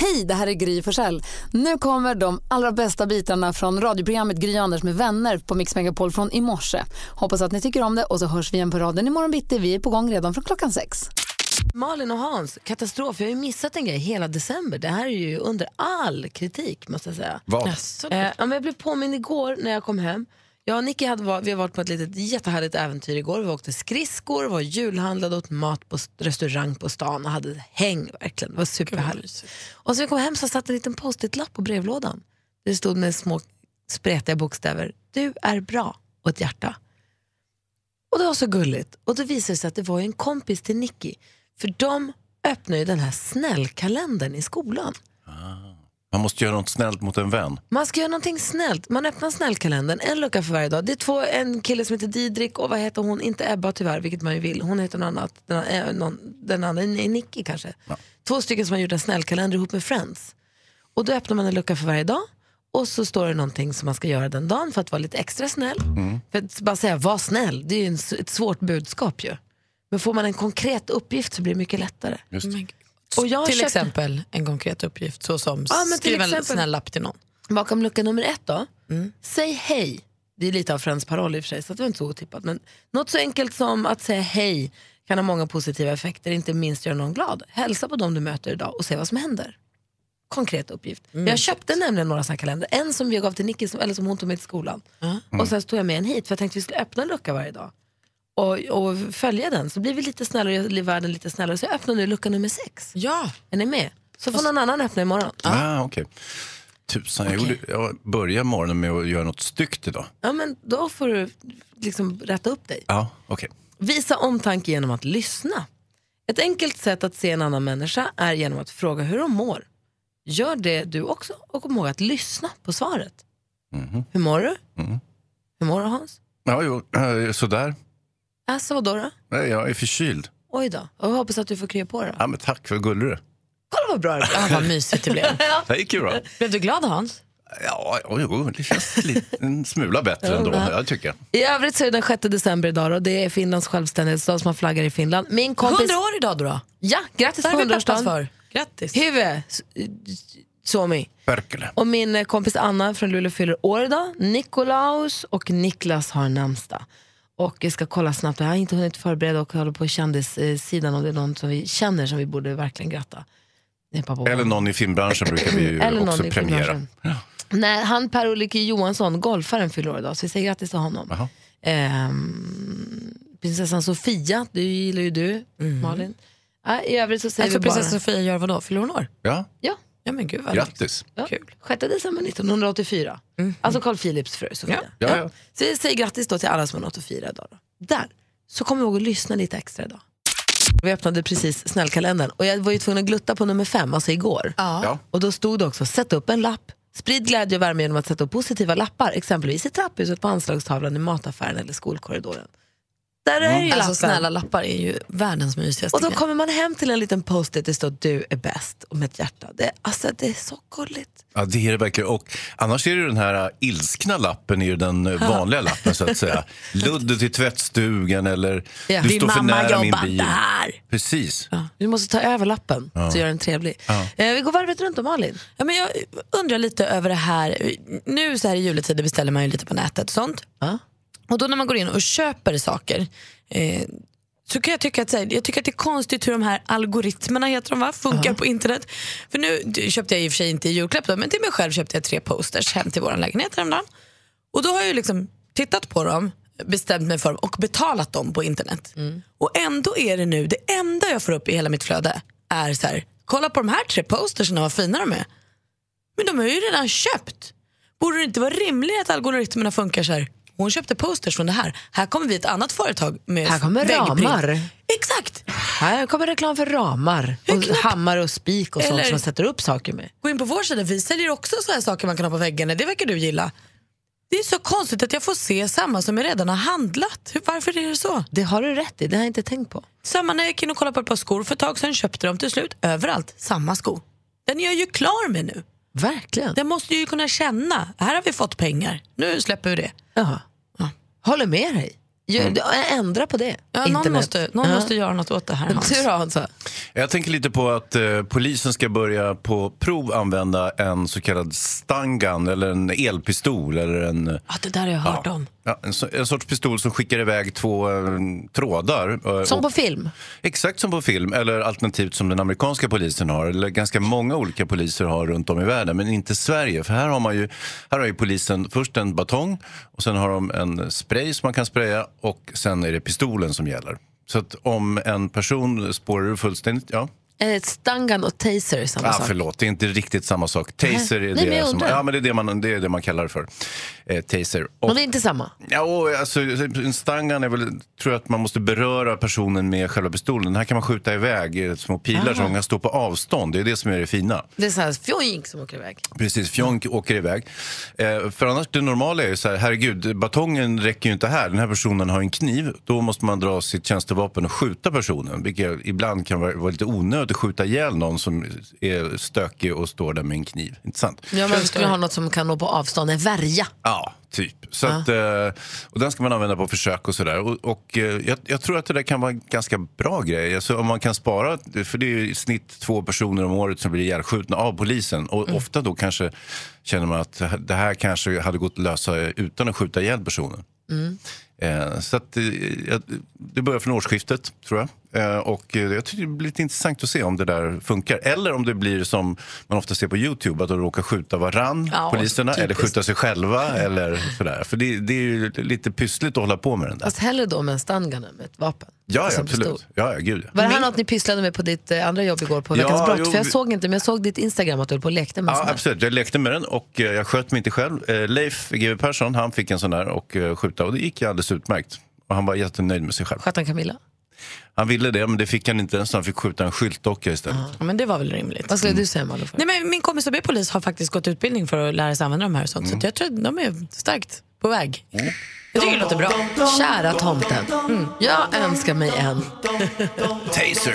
Hej, det här är Gry Forssell. Nu kommer de allra bästa bitarna från radioprogrammet Gry Anders med vänner på Mix Megapol från i morse. Hoppas att ni tycker om det och så hörs vi igen på raden imorgon bitti. Vi är på gång redan från klockan sex. Malin och Hans, katastrof. Jag har ju missat en grej hela december. Det här är ju under all kritik måste jag säga. Vad? Eh, ja, men jag blev påmind igår när jag kom hem. Jag och Nicky hade, var- vi har varit på ett litet jättehärligt äventyr igår. Vi åkte skridskor, var julhandlade, åt mat på restaurang på stan och hade häng verkligen. Det var superhärligt. Och så vi kom hem så satt en liten post-it-lapp på brevlådan. Det stod med små spretiga bokstäver. Du är bra och ett hjärta. Och det var så gulligt. Och då visade det sig att det var en kompis till Nicky. För de öppnar ju den här snällkalendern i skolan. Man måste göra något snällt mot en vän. Man ska göra någonting snällt. Man öppnar snällkalendern, en lucka för varje dag. Det är två, en kille som heter Didrik och vad heter hon? Inte Ebba tyvärr, vilket man ju vill. Hon heter något annat. Den, äh, någon, den andra är Nicky kanske. Två stycken som har gjort en snällkalender ihop med Friends. Och då öppnar man en lucka för varje dag. Och så står det någonting som man ska göra den dagen för att vara lite extra snäll. För att bara säga var snäll, det är ju en, ett svårt budskap ju. Men får man en konkret uppgift så blir det mycket lättare. Just. Och jag till köpte- exempel en konkret uppgift, så som Ja, skriva en snäll lapp till någon. Bakom lucka nummer ett då. Säg hej. Det är lite av Friends paroll i och för sig, så det var inte så otippat. Men något så enkelt som att säga hej kan ha många positiva effekter, inte minst göra någon glad. Hälsa på dem du möter idag och se vad som händer. Konkret uppgift. Jag köpte nämligen några här kalendrar. En som jag gav till Nicky, som, eller som hon tog med till skolan. Och sen tog jag med en hit, för jag tänkte att vi skulle öppna en lucka varje dag. Och, och följa den, så blir vi lite snällare och gör världen lite snällare. Så jag öppnar nu lucka nummer sex. Ja. Är ni med? Så får någon annan öppna imorgon. Ah, okej. Tusan, jag, gjorde, jag började morgonen med att göra något styggt idag. Ja, men då får du liksom rätta upp dig. Ja, okej. Visa omtanke genom att lyssna. Ett enkelt sätt att se en annan människa är genom att fråga hur de mår. Gör det du också och kom ihåg att lyssna på svaret. Hur mår du? Hur mår du Hans? Ja, jo, eh, sådär. Alltså vadå då? Nej, Jag är förkyld. Oj då. Och jag hoppas att du får krya på dig då. Ja, men tack, vad gullig du är. Kolla vad bra det blev. Ja, vad mysigt det blev. Det gick ju bra. Blev du glad Hans? Ja, jo, jo, det känns lite, en smula bättre ändå, jag tycker. I övrigt så är det den 6 december idag och det är Finlands självständighetsdag som man flaggar i Finland. Min kompis... 100 år idag då? då? Ja, grattis på har vi peppas 100-årsdagen. för? Grattis. Hyvä, S- Suomi. Perkele. Och min eh, kompis Anna från Luleå fyller år idag. Nikolaus och Niklas har namnsdag. Och jag ska kolla snabbt, jag har inte hunnit förbereda och håller på kändissidan om det är någon som vi känner som vi borde verkligen gratta. Eller någon i filmbranschen brukar vi ju Eller någon också i premiera. filmbranschen. Nej, han Per-Ulrike Johansson, golfaren, fyller år idag så vi säger grattis till honom. Ehm, prinsessan Sofia, det gillar ju du Malin. Ja, I övrigt så säger Alltså vi bara... prinsessa Sofia gör vadå? Fyller hon år? Ja, Ja, Ja men gud vad grattis. Ja. Kul. 6 december 1984. Alltså Carl Philips fru Sofia. Ja, ja. Så jag säger grattis då till alla som har något att fira idag. Då. Där, så kom ihåg att lyssna lite extra idag. Vi öppnade precis snällkalendern och jag var ju tvungen att glutta på nummer fem, alltså igår. Ja. Och då stod det också, sätt upp en lapp. Sprid glädje och värme genom att sätta upp positiva lappar, exempelvis i trapphuset, på anslagstavlan, i mataffären eller skolkorridoren. Där är ju Alltså lappen. snälla lappar är ju världens mysigaste Och då kommer man hem till en liten post-it det står du är bäst och med ett hjärta. Det, alltså, det är så gulligt. Ja, det är det verkligen. Och annars är det ju den här äh, ilskna lappen, är ju den äh, vanliga lappen så att säga. Ludde till tvättstugan eller Ja. du Din står för mamma nära min jobbar bil. där. Precis. Du måste ta över lappen så gör den trevlig. Eh, vi går varvet runt om Malin. Ja, men jag undrar lite över det här. Nu så här i juletider beställer man ju lite på nätet och sånt. Ja. Och då när man går in och köper saker eh, så kan jag tycka att, här, jag tycker att det är konstigt hur de här algoritmerna heter de va? funkar på internet. För nu köpte jag i och för sig inte i julklapp då, men till mig själv köpte jag tre posters hem till vår lägenhet häromdagen. Och då har jag ju liksom tittat på dem, bestämt mig för dem och betalat dem på internet. Och ändå är det nu, det enda jag får upp i hela mitt flöde är så här, kolla på de här tre posterserna vad fina de är. Men de har ju redan köpt. Borde det inte vara rimligt att algoritmerna funkar så här? Hon köpte posters från det här. Här kommer vi ett annat företag med Här kommer väggprint. ramar. Exakt! Här kommer reklam för ramar, och knäpp- hammar och spik och sånt Eller- som man sätter upp saker med. Gå in på vår sida, vi säljer också så här saker man kan ha på väggarna. Det verkar du gilla. Det är så konstigt att jag får se samma som jag redan har handlat. Varför är det så? Det har du rätt i, det har jag inte tänkt på. Samma när jag gick in och kollade på ett par skor för ett tag sedan, köpte dem till slut. Överallt, samma sko. Den är jag ju klar med nu. Verkligen. Den måste ju kunna känna, här har vi fått pengar, nu släpper vi det. Jaha. Håller med dig. Gör, Ändra på det. Ja, någon måste, någon Ja. måste göra något åt det här Hans. Då Hansa? Jag tänker lite på att eh, polisen ska börja på prov använda en så kallad stangun eller en elpistol eller en, Ja, det där har jag hört om. ja, en, en sorts pistol som skickar iväg två eh, trådar. eh, Som och- på film. Exakt som på film, eller alternativt som den amerikanska polisen har, eller ganska många olika poliser har runt om i världen, men inte Sverige. För här har, man ju, här har ju polisen först en batong och sen har de en spray som man kan spraya och sen är det pistolen som gäller. Så att om en person spårar ur fullständigt, ja. Eh, Stangan och taser är samma Ah, sak. förlåt, det är inte riktigt samma sak. Taser är Nej, men det, jag som, ja, men det, är det, man, det är det man kallar det för. Eh, taser. Och, Men det är inte samma. Ja, och alltså, stangan är väl, tror jag att man måste beröra personen med själva pistolen. Den här kan man skjuta iväg eh, små pilar som kan stå på avstånd. Det är det som är det fina. Det är så här fjoink som åker iväg. Precis, fjonk åker iväg. Eh, för annars, det normala är ju så här, herregud, batongen räcker ju inte här. Den här personen har en kniv. Då måste man dra sitt tjänstevapen och skjuta personen. Vilket ibland kan vara, vara lite onödigt att skjuta ihjäl någon som är stökig och står där med en kniv. Inte sant? Ja, man skulle ha något som kan nå på avstånd, en värja. Ja, typ. Så att, eh, och den ska man använda på försök och sådär. Och, och eh, jag, jag tror att det där kan vara en ganska bra grej. Alltså, om man kan spara, för det är ju i snitt två personer om året som blir ihjälskjutna av polisen. Och ofta då kanske känner man att det här kanske hade gått att lösa utan att skjuta ihjäl personen. Eh, så att, det börjar från årsskiftet, tror jag. Eh, och jag tycker det blir lite intressant att se om det där funkar. Eller om det blir som man ofta ser på Youtube, att de råkar skjuta varann, Ja, poliserna, eller typiskt. skjuta sig själva. Eller sådär. För det, det är ju lite pyssligt att hålla på med den där. Fast hellre då med en än med ett vapen. Ja, Alltså ja absolut. Ja, ja, gud, ja. Var det här något ni pysslade med på ditt eh, andra jobb igår på Ja, Veckans brott? jo, För jag såg inte, men jag såg ditt Instagram att du höll på och lekte med Ja, sån här. absolut. Jag lekte med den och eh, jag sköt mig inte själv. Leif GW Persson han fick en sån där och skjuta och det gick ju alldeles utmärkt. Och han var jättenöjd med sig själv. Sköt han Camilla? Han ville det, men det fick han inte så han fick skjuta en skyltdocka istället. Ja, men det var väl rimligt. Vad skulle du säga Malou? Nej, men min kompis som är polis har faktiskt gått utbildning för att lära sig använda de här och sånt. Så att jag tror att de är starkt på väg. Jag tycker det låter bra. Kära tomten, mm. jag önskar mig en. Taser!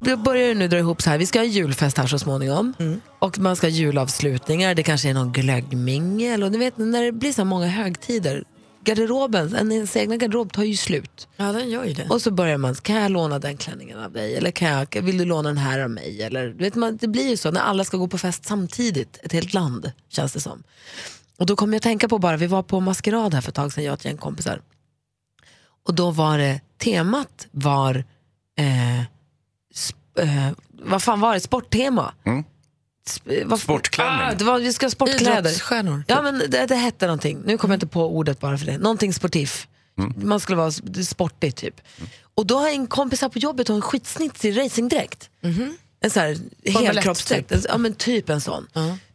Det börjar nu dra ihop så här. Vi ska ha julfest här så småningom. Och man ska ha julavslutningar. Det kanske är någon glöggmingel. Och ni vet när det blir så många högtider. Garderoben, en- ens egna garderob tar ju slut. Ja, den gör ju det. Och så börjar man, kan jag låna den klänningen av dig? Eller kan jag, vill du låna den här av mig? Eller, du vet man, det blir ju så när alla ska gå på fest samtidigt, ett helt land känns det som. Och då kom jag att tänka på bara, vi var på maskerad här för ett tag sedan, jag och ett gäng kompisar. Och då var det, temat var, eh, sp, eh, vad fan var det, sporttema. Mm. Sp, vad, Sportklänning. Ah, det var, vi ska ha sportkläder. Idrottsstjärnor. Ja men det, det hette någonting, nu kommer jag inte på ordet bara för det. Någonting sportif. Man skulle vara sportig typ. Och då har en kompis här på jobbet en skitsnitsig racingdräkt. En sån här helkroppsdräkt, En- ja men typ en sån.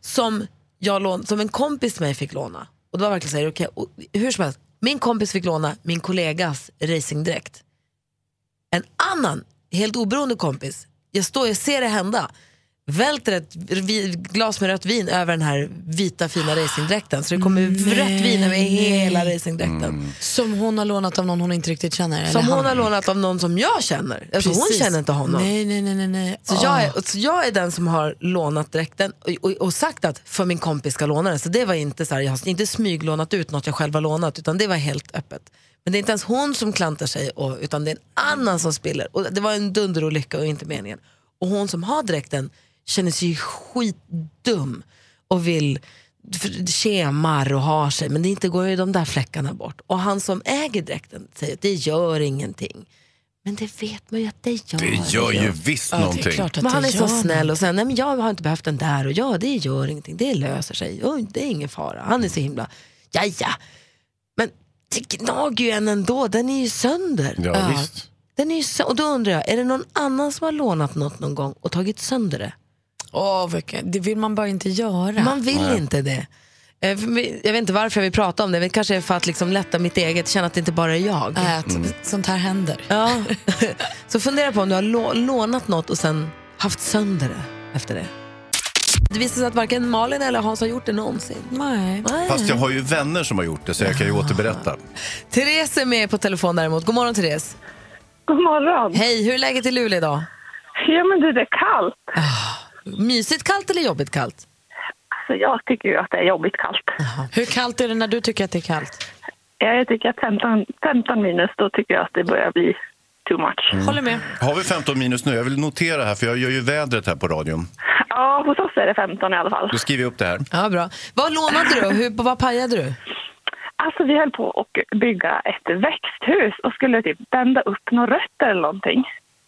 Som, jag lån, som en kompis till mig fick låna. Och det var verkligen så här, okej, och hur som helst, min kompis fick låna min kollegas racingdräkt. En annan, helt oberoende kompis, jag står, jag ser det hända, välter ett glas med rött vin över den här vita fina racingdräkten. Så det kommer rött vin över hela racingdräkten. Som hon har lånat av någon hon inte riktigt känner. Som eller hon han. har lånat av någon som jag känner. Alltså hon Precis. känner inte honom. Nej, nej, nej. nej, nej. Så, jag är, så jag är den som har lånat dräkten och, och, och sagt att för min kompis ska låna den. Så det var inte så här, jag har inte smyglånat ut något jag själv har lånat utan det var helt öppet. Men det är inte ens hon som klantar sig och, utan det är en annan som spiller. Och det var en dunderolycka och inte meningen. Och hon som har dräkten känner sig skitdum och vill kemar och har sig men det inte går ju de där fläckarna bort. Och han som äger dräkten säger att det gör ingenting. Men det vet man ju att det gör. Det gör ju visst Ja, det är någonting. klart att Men han är så snäll och säger nej men jag har inte behövt den där och ja det gör ingenting, det löser sig, Oj, det är ingen fara. Han är så himla, ja ja. Men det gnager ju en ändå, den är ju sönder. Ja, visst. Den är ju sö- och då undrar jag, är det någon annan som har lånat något någon gång och tagit sönder det? Åh, vilken- det vill man bara inte göra. Man vill inte det. Eh, för mig- Jag vet inte varför jag vill prata om det, men kanske för att liksom lätta mitt eget, känna att det inte bara är jag. Äh, att sånt här händer. Ja. så fundera på om du har lå- lånat något och sen haft sönder det efter det. Det visar sig att varken Malin eller Hans har gjort det någonsin. Nej. Fast jag har ju vänner som har gjort det så jag kan ju återberätta. Therese är med på telefon däremot. God morgon Therese. God morgon. Hej, hur är läget i Luleå idag? Ja, men det är kallt. Mysigt kallt eller jobbigt kallt? Alltså, jag tycker ju att det är jobbigt kallt. Hur kallt är det när du tycker att det är kallt? Ja, Jag tycker att 15, 15 minus, då tycker jag att det börjar bli too much. Håller med. Har vi 15 minus nu? Jag vill notera här för jag gör ju vädret här på radion. Ja, hos oss är det 15 i alla fall. Då skriver jag upp det här. Ja, bra. Vad lånade du hur, vad pajade du? Alltså, vi höll på att bygga ett växthus och skulle typ bända upp några rötter eller någonting.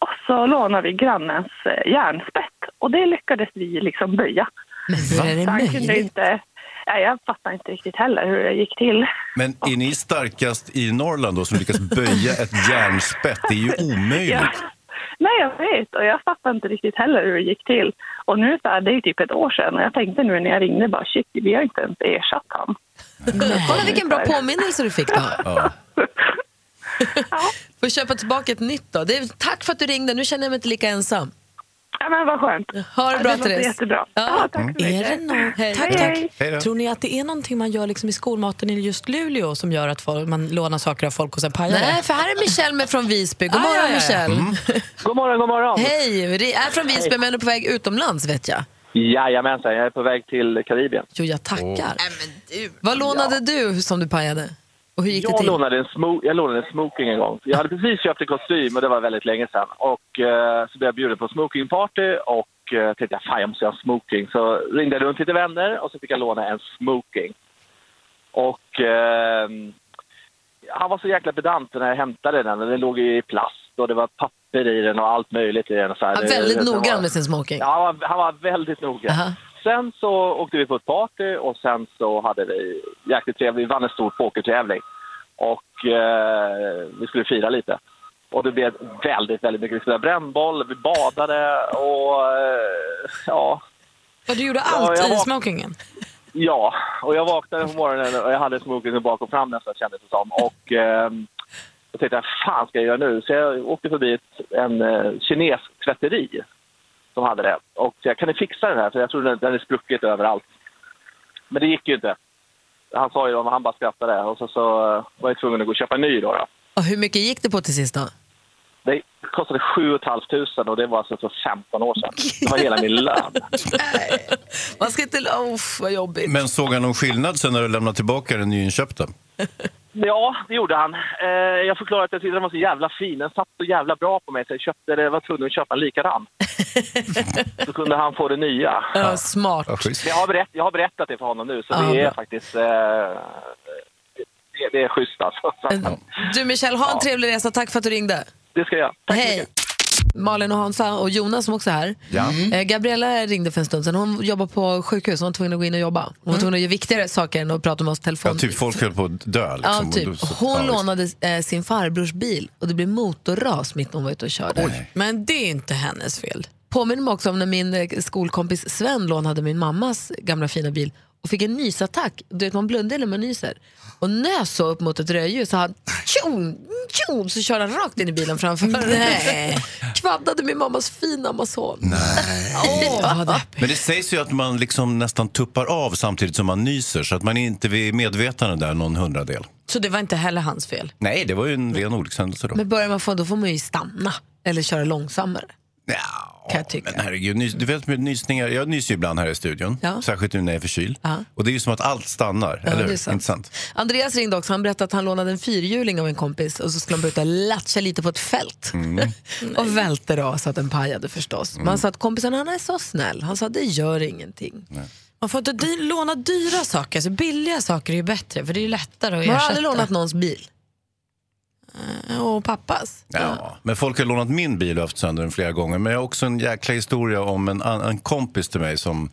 Och så lånade vi grannens eh, järnspett och det lyckades vi liksom böja. Men hur är det han kunde möjligt? inte... Ja, jag fattar inte riktigt heller hur det gick till. Men är ni starkast i Norrland då som lyckas böja ett järnspett? Det är ju omöjligt. Ja. Nej, jag vet. Och jag fattar inte riktigt heller hur det gick till. Och nu så här, det är ju typ ett år sedan och jag tänkte nu när jag ringde bara shit, vi har inte ens ersatt han. Kolla vilken bra påminnelse du fick då. Ja. Får köpa tillbaka ett nytt då. Det är, tack för att du ringde, nu känner jag mig inte lika ensam. Ja, men vad skönt. Ha det Ja, bra det låter Therese. jättebra. Ja. Ja, tack så Är mycket. det någon... Hej. Tack, Hej, tack. hej. Hej. Tror ni att det är någonting man gör liksom i skolmaten i just Luleå som gör att folk, man lånar saker av folk och sen pajar Nej, det? för här är Michelle med från Visby. God Ah, morgon ja, ja, ja. Michelle. God morgon, god morgon. Hej, vi är från Visby men är på väg utomlands vet jag. Jajamensan, jag är på väg till Karibien. Jo, jag tackar. Vad lånade du som du pajade? Och hur gick det Jag till? lånade, en smo- jag lånade en smoking en gång. Jag hade precis köpt en kostym och det var väldigt länge sedan. Och eh, så blev jag bjuden på smokingparty och eh, tänkte jag fan jag måste ha en smoking. Så ringde jag runt lite vänner och så fick jag låna en smoking. Och eh, han var så jäkla pedant när jag hämtade den. Den låg i plast och det var papper i den och allt möjligt i den. Så här. Han Det- väldigt det var- noggrann med sin smoking. Ja, han var, han var väldigt noga. Aha. Sen så åkte vi på ett party och sen så hade vi jäkligt trevligt. Vi vann en stor pokertävling och eh, vi skulle fira lite. Och det blev väldigt, väldigt mycket. Vi spelade brännboll, vi badade och eh, ja, Och du gjorde Ja, allt jag i smokingen? ja. Och jag vaknade på morgonen och jag hade smokingen bak och fram nästan kändes det som. Och eh, jag tänkte, vad fan ska jag göra nu? Så jag åkte förbi ett, en eh, kines tvätteri som hade det. Och jag kan ni fixa den här? För jag tror den, den är spruckit överallt. Men det gick ju inte. Han sa ju men han bara skrattade. Och så, så eh, var jag tvungen att gå och köpa en ny då. då. Och hur mycket gick det på till sist då? Det kostade 7 500 och det var alltså för 15 år sedan. Det var hela min lön. Man ska inte... Uff, vad jobbigt. Men såg han någon skillnad sen när du lämnade tillbaka den nyinköpta? Ja, det gjorde han. Eh, jag förklarade att jag tyckte den var så jävla fin. Den satt så jävla bra på mig så jag köpte det, var tvungen att köpa en likadan. så kunde han få det nya. Ja, smart. Ja, Jag har, berätt, jag har berättat det för honom nu, så Ja, det är bra. faktiskt... Eh, det, det är schysst alltså. Så, Du Michelle, ha en Ja. trevlig resa. Tack för att du ringde. Det ska jag. Tack Hej. Malin och Hansa och Jonas som också är här. Ja. Eh, Gabriella ringde för en stund sedan. Hon jobbar på sjukhus. Hon var tvungen att gå in och jobba. Hon var tvungen att göra viktigare saker än att prata med oss på telefon. Ja, typ folk höll på att dö. Liksom. Ja, typ. Hon ja, lånade eh, sin farbrors bil och det blev motorras mitt när hon var ute och körde. Oj. Men det är inte hennes fel. Påminner mig också om när min eh, skolkompis Sven lånade min mammas gamla fina bil och fick en nysattack. Du vet, man blundar när man nyser. Och nös så upp mot ett rödljus och han tjon, tjon, så körde han rakt in i bilen framför. Nej. Kvaddade min mammas fina Amazon. Nej. Deppigt. Men det sägs ju att man liksom nästan tuppar av samtidigt som man nyser så att man är inte vid medvetande där någon hundradel. Så det var inte heller hans fel. Nej, det var ju en ren olyckshändelse då. Men börjar man få, då får man ju stanna eller köra långsammare. Ja, kan jag tycka. Men herregud, nys, du vet med nysningar, jag nyser ju ibland här i studion. Ja. Särskilt nu när jag är förkyld. Ja. Och det är ju som att allt stannar, Ja, eller hur? sant. Inte sant? Andreas ringde också. Han berättade att han lånade en fyrhjuling av en kompis och så skulle han börja latcha lite på ett fält. Mm. och välte då så att den pajade förstås. Men han sa att kompisen han är så snäll. Han sa det gör ingenting. Man får inte dy- låna dyra saker, så billiga saker är ju bättre för det är lättare att Man har ersätta. aldrig lånat någons bil. Och pappas. Ja. Men folk har lånat min bil och haft sönder den flera gånger. Men jag har också en jäkla historia om en, an- en kompis till mig som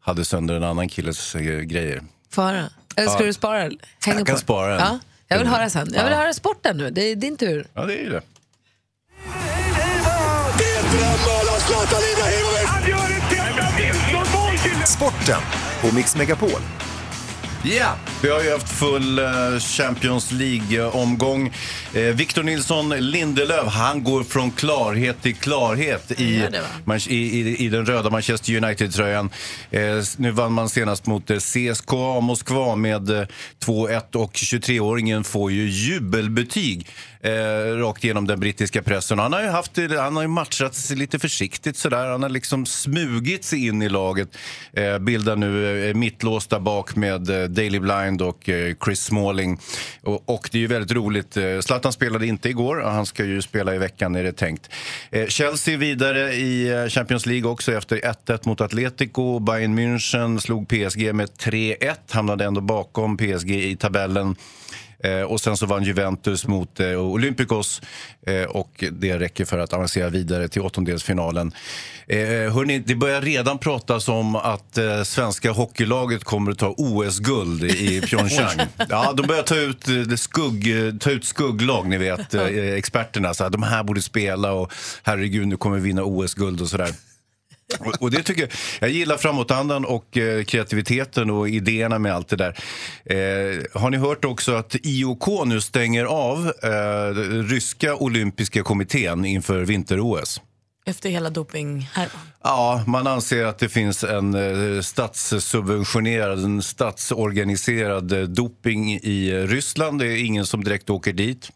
hade sönder en annan killes eh, grejer. Fara. Eller ska Ja. du spara? Häng Jag kan på. spara den. Ja, jag vill höra sen. Jag vill Ja. höra sporten nu. Det är din tur. Ja, det är ju det. Sporten på Mix Megapol. Ja, vi har ju haft full eh, Champions League-omgång. Eh, Victor Nilsson Lindelöf, han går från klarhet till klarhet i, man, i, i, i den röda Manchester United-tröjan. Eh, nu vann man senast mot CSKA Moskva med eh, 2-1 och 23-åringen får ju jubelbetyg eh, rakt igenom den brittiska pressen. Han har ju, haft, han har ju matchats lite försiktigt sådär. Han har liksom smugit sig in i laget. Eh, bildar nu eh, där bak med eh, Daily Blind och eh, Chris Smalling. Och, och det är ju väldigt roligt. Eh, Zlatan spelade inte igår han ska ju spela i veckan är det tänkt. Eh, Chelsea vidare i eh, Champions League också efter 1-1 mot Atletico. Bayern München slog PSG med 3-1. Hamnade ändå bakom PSG i tabellen. Eh, och sen så vann Juventus mot eh, Olympiakos eh, och det räcker för att avancera vidare till åttondelsfinalen. Eh, hörni, det börjar redan pratas om att eh, svenska hockeylaget kommer att ta OS-guld i Pyeongchang. ja, de börjar ta ut, eh, skugg, eh, ta ut skugglag, ni vet, experterna. Så här, de här borde spela och herregud, nu kommer vi vinna OS-guld och sådär. Och, och det tycker jag, jag gillar framåtandan och eh, kreativiteten och idéerna med allt det där. Eh, har ni hört också att IOK nu stänger av eh, ryska olympiska kommittén inför vinter-OS? Efter hela doping här. Ja, man anser att det finns en eh, statssubventionerad, en statsorganiserad eh, doping i eh, Ryssland. Det är ingen som direkt åker dit.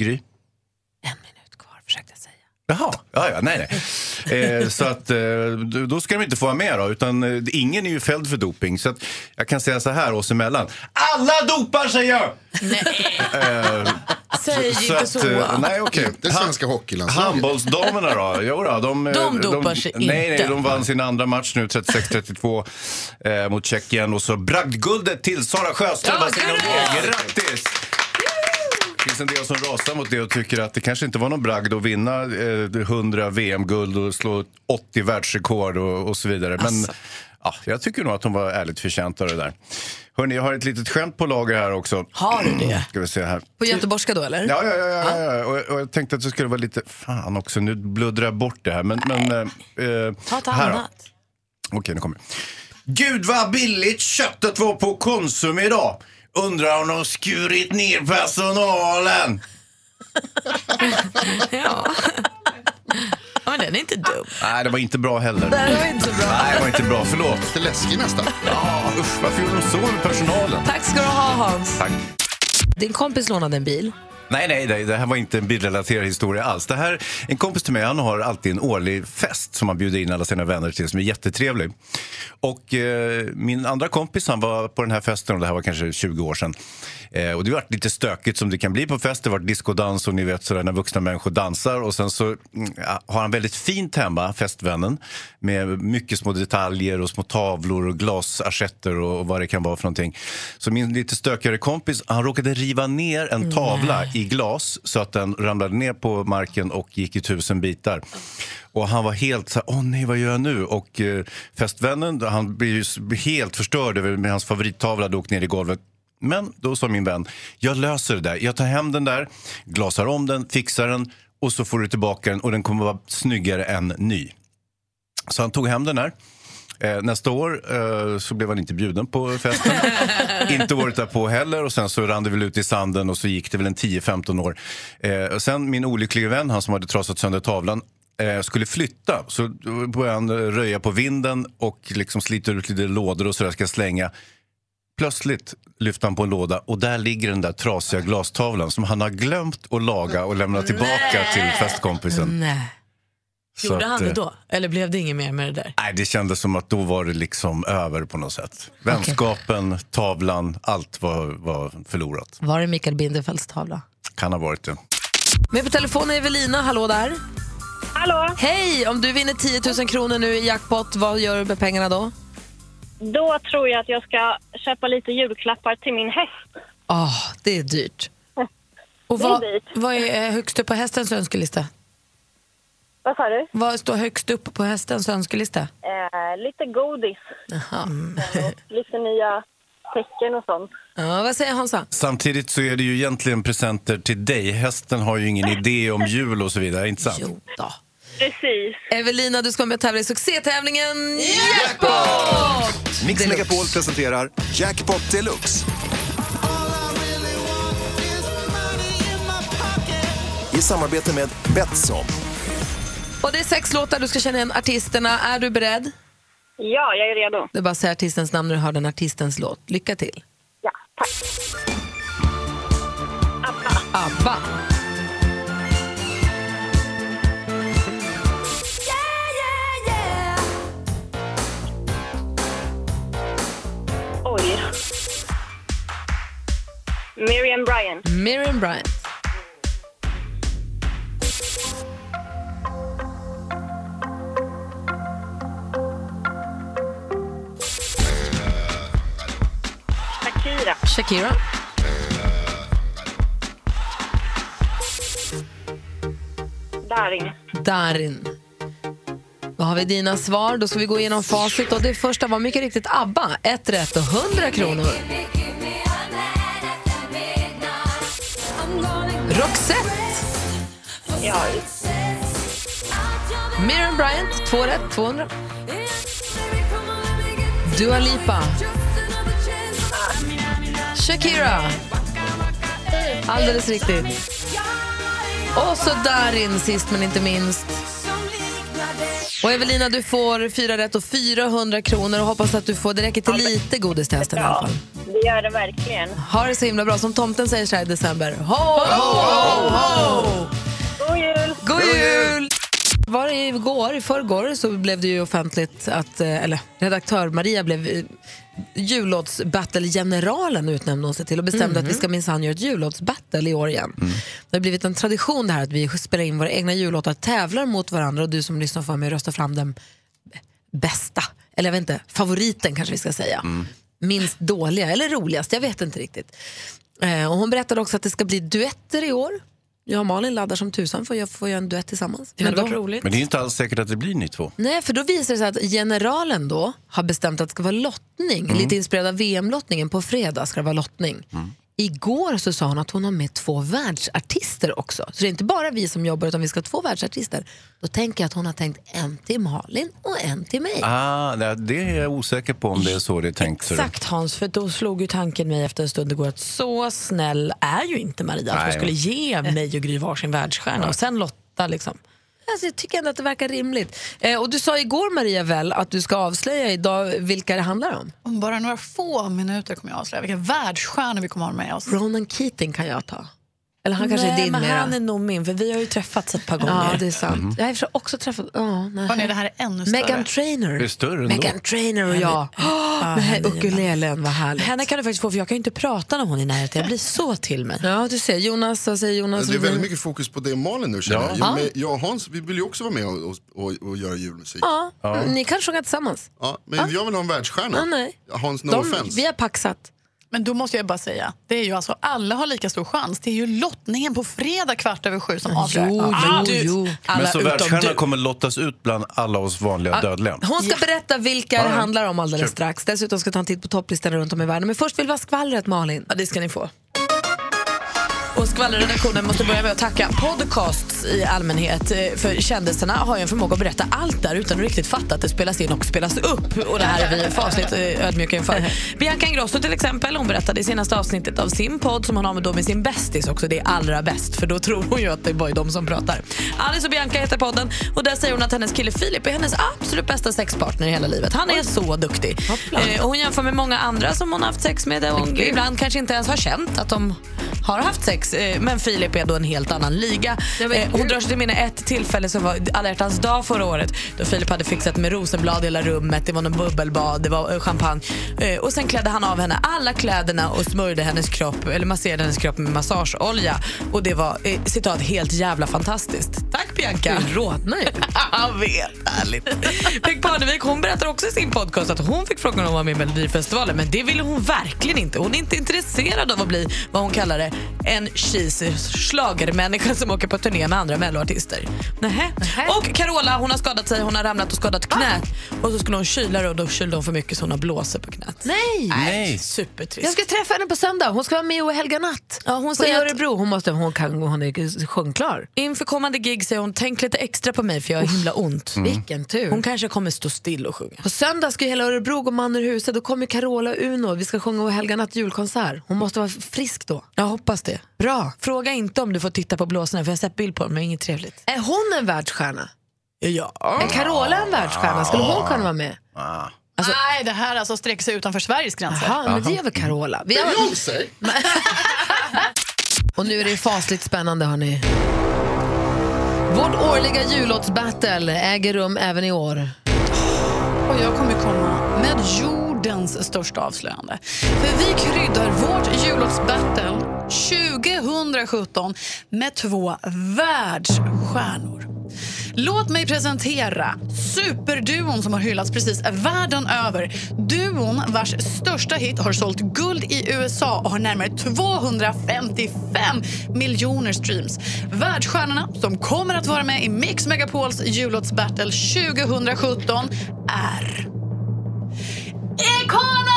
Gry? En minut kvar, försökte. Jaha, ja, ja, nej, nej. Eh, så att, eh, då- ska de inte få vara med då, utan eh, ingen är ju fälld för doping. Så att, jag kan säga så här oss emellan. Alla dopar sig ju! Säg Så inte att, så. eh, nej, okej. Det svenska hockeylandslaget. Handbollsdamerna då? Jo då, de, eh, De dopar sig nej, Nej, inte. de vann sin andra match nu, 36-32 eh, mot Tjeckien. Och så bragdguldet till Sara Sjöström. Ja, Vad säger ni om det? Grattis! Finns en del som rasar mot det och tycker att det kanske inte var någon bragd att vinna eh, 100 VM-guld och slå 80 världsrekord och, och så vidare. Men Alltså. ja, jag tycker nog att de var ärligt förtjänta av det där. Hörrni, jag har ett litet skämt på lager här också. Har du det? Ska vi se här. På göteborgska då eller? Ja, ja, ja. ja, ja. Och, och jag tänkte att det skulle vara lite... Fan också, nu bluddrar jag bort det här. Men, men, eh, Ta ett annat. Okej, nu kommer det. Gud vad billigt köttet var på Konsum idag. Undrar om de skurit ner personalen. Ja. ja, men den är inte dum. Nej, det var inte bra heller. Det var inte bra. Nej, det var inte bra. Förlåt. Lite läskig nästan. Ja, usch, varför gjorde de så med personalen? Tack ska du ha Hans. Tack. Din kompis lånade en bil. Nej, nej, nej, det här var inte en bilrelaterad historia alls. Det här, en kompis till mig han har alltid en årlig fest som han bjuder in alla sina vänner till som är jättetrevlig. Och eh, min andra kompis han var på den här festen och det här var kanske 20 år sedan. Eh, och det var lite stökigt som det kan bli på fest. Det var diskodans och ni vet sådär när vuxna människor dansar. Och sen så mm, ja, har han väldigt fint hemma, festvännen. Med mycket små detaljer och små tavlor och glasassietter och, och vad det kan vara för någonting. Så min lite stökigare kompis, han råkade riva ner en tavla i glas så att den ramlade ner på marken och gick i tusen bitar. Och han var helt så här, åh nej vad gör jag nu? Och eh, festvännen, han blev ju helt förstörd över med hans favorittavla hade åkt ner i golvet. Men då sa min vän, jag löser det där. Jag tar hem den där, glasar om den, fixar den och så får du tillbaka den och den kommer vara snyggare än ny. Så han tog hem den där. Eh, nästa år eh, så blev han inte bjuden på festen. inte året därpå heller. Och sen så rann det väl ut i sanden och så gick det väl en 10-15 år. Eh, och sen min olyckliga vän, han som hade trasat sönder tavlan, eh, skulle flytta. Så började han röja på vinden och liksom sliter ut lite lådor och sådär ska slänga. Plötsligt lyfter han på en låda och där ligger den där trasiga glastavlan som han har glömt att laga och lämna tillbaka till festkompisen. Nej. Så Gjorde att, han det eh, då? Eller blev det inget mer med det där? Nej, det kändes som att då var det liksom över på något sätt. Vänskapen, tavlan, allt var, var förlorat. Var det Mikael Bindefelds tavla? Kan ha varit det. Med på telefon är Evelina, hallå där. Hallå? Hej, om du vinner 10 000 kronor nu i jackpot, vad gör du med pengarna då? Då tror jag att jag ska köpa lite julklappar till min häst. Ah, det är dyrt. Och Det är vad, dyrt. vad är eh, högst upp på hästens önskelista? Vad sa du? Vad står högst upp på hästens önskelista? Eh, lite godis. Och lite nya tecken och sånt. Ja, vad säger Hansa? Samtidigt så är det ju egentligen presenter till dig. Hästen har ju ingen idé om jul och så vidare, inte sant? Jo då. Precis. Evelina, du ska med och tävla i succétävlingen Jackpot! Mix Megapol presenterar Jackpot Deluxe. I samarbete med Betsson. Och det är sex låtar, du ska känna igen artisterna. Är du beredd? Ja, jag är redo. Det är bara att säga artistens namn när du hör den artistens låt. Lycka till. Ja, tack. ABBA. Oj. Miriam Bryant. Miriam Bryant. Shakira. Shakira. Darin. Darin. Då har vi dina svar. Då ska vi gå igenom facit. Och det första var mycket riktigt ABBA. Ett rätt och 100 kronor. Roxette. Ja. Miriam Bryant. Två rätt, 200. Dua Lipa. Shakira. Alldeles riktigt. Och så Darin sist men inte minst. Och Evelina, du får fyra rätt och 400 kronor och hoppas att du får, det räcker till lite godis till hästen i alla fall. det gör det verkligen. Ha det så himla bra. Som tomten säger så här i december. Ho, ho, ho, ho! God jul! God jul! Var det igår, i förrgår, så blev det ju offentligt att, eh, eller redaktör Maria blev eh, jullåtsbattle-generalen utnämnde hon sig till och bestämde att vi ska minsann göra ett jullåtsbattle i år igen. Det har blivit en tradition det här att vi spelar in våra egna jullåtar, tävlar mot varandra och du som lyssnar får och rösta fram den bästa, eller jag vet inte, favoriten kanske vi ska säga. Minst dåliga eller roligast, jag vet inte riktigt. Eh, och hon berättade också att det ska bli duetter i år. Jag och Malin laddar som tusan för att få göra en duett tillsammans. Det Men då- roligt. Men det är inte alls säkert att det blir ni två. Nej, för då visar det sig att generalen då har bestämt att det ska vara lottning. Mm. Lite inspirerad av VM-lottningen. På fredag ska det vara lottning. Mm. Igår så sa hon att hon har med två världsartister också. Så det är inte bara vi som jobbar utan vi ska ha två världsartister. Då tänker jag att hon har tänkt en till Malin och en till mig. Ah, det- är jag osäker på om det är så det är tänkt. Exakt Hans, för då slog ju tanken mig efter en stund igår att så snäll är ju inte Maria att hon skulle ge mig och Gry varsin världsstjärna och sen Lotta liksom. Alltså, jag tycker ändå att det verkar rimligt. Eh, och du sa igår Maria väl att du ska avslöja idag vilka det handlar om? Om bara några få minuter kommer jag avslöja vilka världsstjärnor vi kommer ha med oss. Ronan Keating kan jag ta. Eller han kanske nej, är din men mera. han är nog min, för vi har ju träffats ett par gånger. Ja, det är sant. Jag har för också träffat... Oh, nej. Hörrni, det här är ännu större. Megan Trainor. Det är större ändå. Megan Trainor och jag. Oh, med här ukulelen, vad härligt. Henne kan du faktiskt få, för jag kan ju inte prata när hon är i närheten. Jag blir så till mig. Ja, du ser. Jonas, vad säger Jonas? Det är väldigt mycket fokus på det Malin nu känner Ja. jag. Ja. Men jag och Hans, vi vill ju också vara med och, och, och, göra julmusik. Ja, ni kan sjunga tillsammans. Ja, men jag vill ha en världsstjärna. Ja, nej. Hans, no De, offense. vi har paxat. Men då måste jag bara säga, det är ju alltså, alla har lika stor chans. Det är ju lottningen på fredag kvart över sju som avgör. Jo, Ah, jo, du- jo. Alla Men så världsstjärnan du. kommer lottas ut bland alla oss vanliga dödliga. Hon ska berätta vilka det Ja, ja. handlar om alldeles Kul. strax. Dessutom ska ta en titt på topplistorna runt om i världen. Men först vill vi ha skvallret, Malin. Ja, det ska ni få. Och skvallerredaktionen måste börja med att tacka podcasts i allmänhet. eh, För kändisarna har ju en förmåga att berätta allt där utan att riktigt fatta att det spelas in och spelas upp. Och det här är vi fasligt eh, ödmjuka inför. Bianca Ingrosso till exempel, hon berättade i senaste avsnittet av sin podd som hon har med, då med sin bästis också, det är allra bäst. För då tror hon ju att det bara är de som pratar. Alice och Bianca heter podden och där säger hon att hennes kille Filip är hennes absolut bästa sexpartner i hela livet. Han är så duktig. Eh, och hon jämför med många andra som hon har haft sex med och ibland kanske inte ens har känt att de har haft sex. Eh, men Filip är då en helt annan liga. Eh, hon drar sig till minne ett tillfälle som var alla hjärtans dag förra året då Filip hade fixat med rosenblad i hela rummet, det var någon bubbelbad, det var eh, champagne. Och sen klädde han av henne alla kläderna och smörjde hennes kropp, eller masserade hennes kropp med massageolja. Och det var, citat, helt jävla fantastiskt. Tack Bianca! Du rodnar ju. Jag vet, härligt. Peg Parnevik hon berättar också i sin podcast att hon fick frågan om att vara med i Melodifestivalen men det ville hon verkligen inte. Hon är inte intresserad av att bli vad hon kallar det, en cheesy schlagermänniska som åker på turné med andra melloartister. Nähä. Och Carola hon har skadat sig, hon har ramlat och skadat knät och så skulle hon kyla och då kylde hon för mycket så hon har blåsor på knät. Nej! Nej. Supertrist. Jag ska träffa henne på söndag. Hon ska vara med och helga natt. Ja, hon säger Örebro. Hon, måste, hon, kan, hon är sjungklar. Inför kommande gig säger hon tänk lite extra på mig för jag har himla ont. Mm. Vilken tur. Hon kanske kommer stå still och sjunga. På söndag ska hela Örebro gå man ur huset. Då kommer Carola och Uno. Vi ska sjunga Helga natt julkonsert. Hon måste vara frisk då. Jag hoppas det. Bra. Fråga inte om du får titta på blåsorna för jag har sett bild på dem men inget trevligt. Är hon en världsstjärna? Ja. Är Carola en världsstjärna? Skulle hon kunna vara med? Nej, det här alltså sträcker sig utanför Sveriges gränser. Jaha, men det gör väl Carola? Vi har... Beyoncé? Och nu är det fasligt spännande hörni. Vårt årliga jullåtsbattle äger rum även i år. Och jag kommer komma med jordens största avslöjande. För vi kryddar vårt jullåtsbattle 2017 med två världsstjärnor. Låt mig presentera superduon som har hyllats precis världen över. Duon vars största hit har sålt guld i USA och har närmare 255 miljoner streams. Världsstjärnorna som kommer att vara med i Mix Megapols jullåtsbattle 2017 är... Icona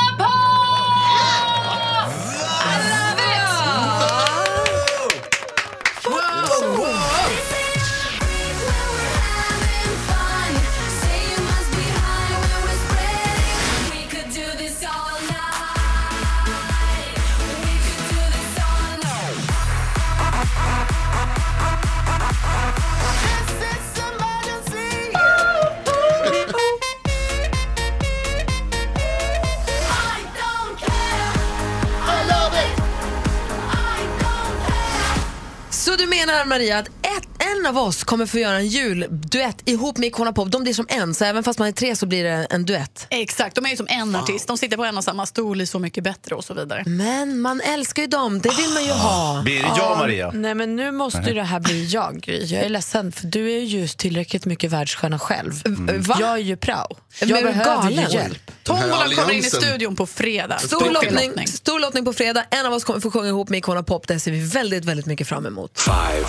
Så du menar Maria att ett, en av oss kommer få göra en julduett ihop med Icona Pop? De blir som en, så även fast man är tre så blir det en duett? Exakt, de är ju som en artist. De sitter på en och samma stol i Så mycket bättre och så vidare. Men man älskar ju dem, det vill man ju ha. Blir det jag, Maria? Nej men nu måste ju det här bli jag. Gry. Jag är ledsen för du är ju just tillräckligt mycket världsstjärna själv. Va? Jag är ju prao. Men Jag du behöver ju hjälp. Tombolan kommer in i studion på fredag. Stor lottning, stor lottning på fredag. En av oss kommer få sjunga ihop med Icona Pop. Det ser vi väldigt, väldigt mycket fram emot. Five,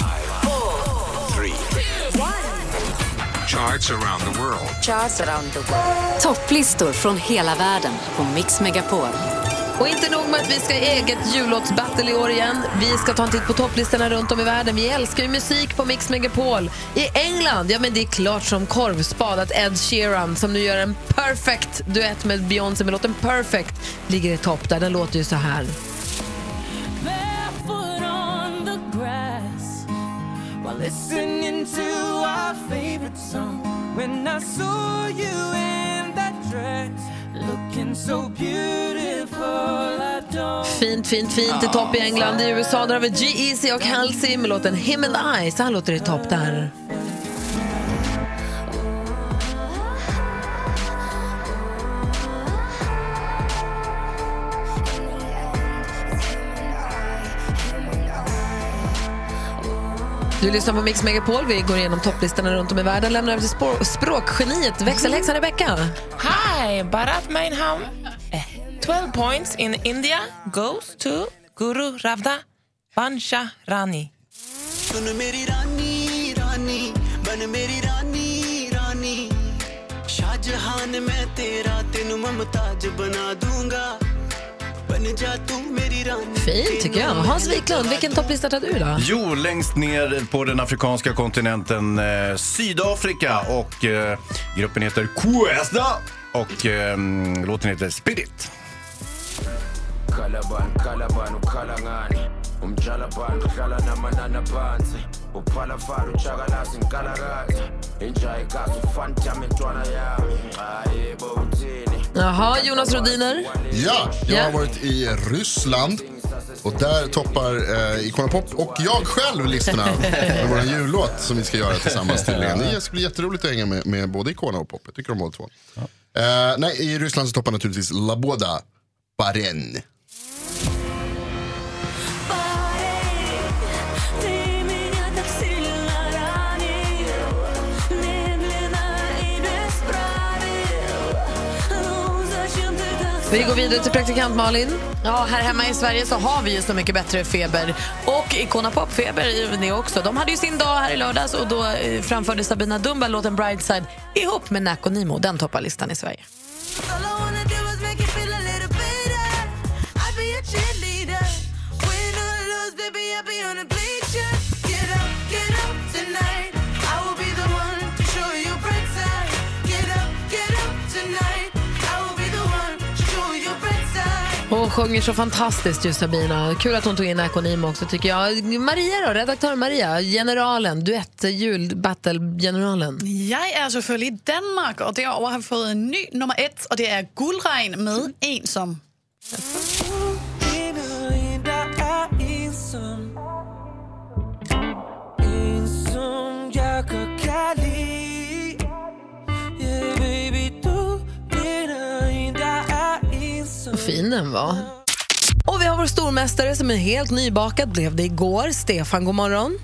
three, charts around the world. Charts around the world. Topplistor från hela världen på Mix Megapol. Och inte nog med att vi ska ha eget jullåtsbattle i år igen. Vi ska ta en titt på topplistorna runt om i världen. Vi älskar ju musik på Mix Megapol. I England, ja men det är klart som korvspad att Ed Sheeran som nu gör en perfect duett med Beyoncé med låten Perfect ligger i topp där. Den låter ju så här looking so beautiful, Fint, fint, fint i topp i England. I USA där har vi G-Eazy och Halsey med låten Him and I. Så här låter det i topp där. Du lyssnar på Mix Megapol. Vi går igenom topplistorna runt om i världen. Lämnar över till spår- språkgeniet, växelhäxan Rebecca. Hi, Bharat Mainham. Eh, 12 points in India goes to Guru Ravda Bansha Rani. सुन मेरी रानी रानी बन मेरी रानी रानी शाहजहान मैं तेरा तेनू ममताज बना दूंगा बन जा तू मेरी रानी Fint tycker jag. Hans Wiklund, vilken topplista tar du då? Jo, längst ner på den afrikanska kontinenten eh, Sydafrika och eh, gruppen heter Kwesta och eh, låten heter Spirit. Jaha, Jonas Rodiner. Ja, jag Ja. har varit i Ryssland och där toppar eh, Icona Pop och jag själv listorna med vår jullåt som vi ska göra tillsammans tydligen. Det ska bli jätteroligt att hänga med, med både Icona och Pop. Jag tycker om båda två. Eh, nej, i Ryssland så toppar naturligtvis Laboda Baren. Vi går vidare till praktikant Malin. Ja, här hemma i Sverige så har vi ju Så mycket bättre feber. Och Icona Pop-feber i också. De hade ju sin dag här i lördags och då eh, framförde Sabina Dumba låten Brideside ihop med Nack och Nimo. Den toppar listan i Sverige. Hon sjunger så fantastiskt ju Sabina. Kul att hon tog in Akonim också tycker jag. Maria då, redaktör Maria, generalen, duett, jul-battle-generalen. Jeg er såklart alltså i Danmark, og derover har vi en ny nummer ett och det er Guldregn med en som... Vad fin den var. Och vi har vår stormästare som är helt nybakad, blev det igår. Stefan, god morgon.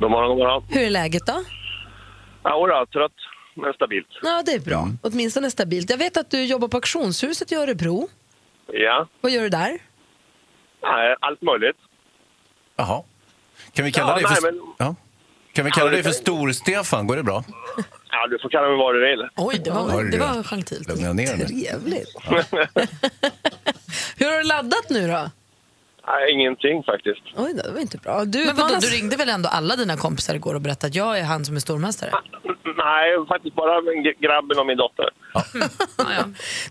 God morgon, god morgon. Hur är läget då? Ja, då, trött men stabilt. Ja, det är bra. Åtminstone stabilt. Jag vet att du jobbar på auktionshuset i Örebro. Ja, Vad gör du där? nej, allt möjligt. Jaha. Kan vi kalla Ja, dig nej, för, men- ja. kan vi kalla Ja, dig för Stor-Stefan? Går det bra? Ja, du får kalla mig vad du vill. Oj, det var, Oj, det var gentilt. Lugna ner dig. Trevligt. Hur har du laddat nu då? Nej, ingenting faktiskt. Oj, det var inte bra. Du, Men vadå, du ringde väl ändå alla dina kompisar igår och berättade att jag är han som är stormästare? Nej, faktiskt bara med g- grabben och min dotter.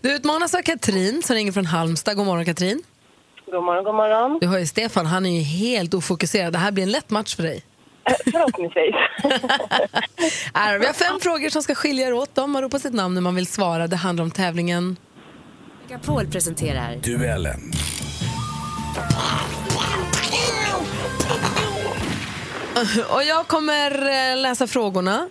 Du utmanas av Katrin som ringer från Halmstad. God morgon Katrin. God morgon, god morgon. Du har ju Stefan, han är ju helt ofokuserad. Det här blir en lätt match för dig. Förhoppningsvis. Vi har fem frågor som ska skilja er åt. dem. Man ropar sitt namn när man vill svara. Det handlar om tävlingen. Megapol presenterar Duellen. Och jag kommer eh, läsa frågorna.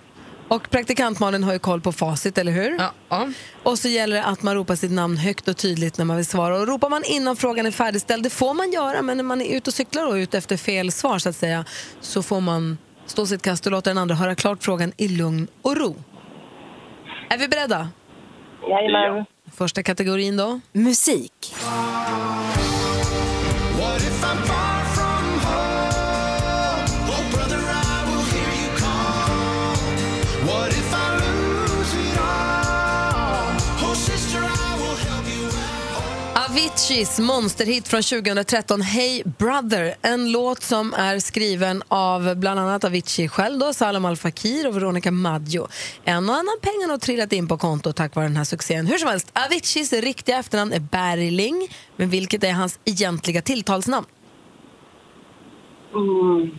Och praktikant Malin har ju koll på facit, eller hur? Ja. Och så gäller det att man ropar sitt namn högt och tydligt när man vill svara. Och ropar man innan frågan är färdigställd, det får man göra, men när man är ute och cyklar och ute efter fel svar så att säga, så får man stå sitt kast och låta den andra höra klart frågan i lugn och ro. Är vi beredda? Jajamän. Första kategorin då? musik. Aviciis monsterhit från 2013, Hey Brother. En låt som är skriven av bland annat Avicii själv, då, Salem Al Fakir och Veronica Maggio. En och annan pengar har trillat in på kontot tack vare den här succén. Hur som helst, Aviciis riktiga efternamn är Bergling, men vilket är hans egentliga tilltalsnamn? Mm.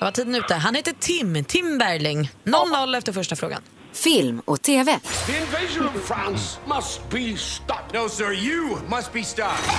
Vad var tiden ute? Han heter Tim, Tim Berling. 0-0 efter första frågan. Film och TV. The invasion of France must be stopped. No, sir, you must be stopped.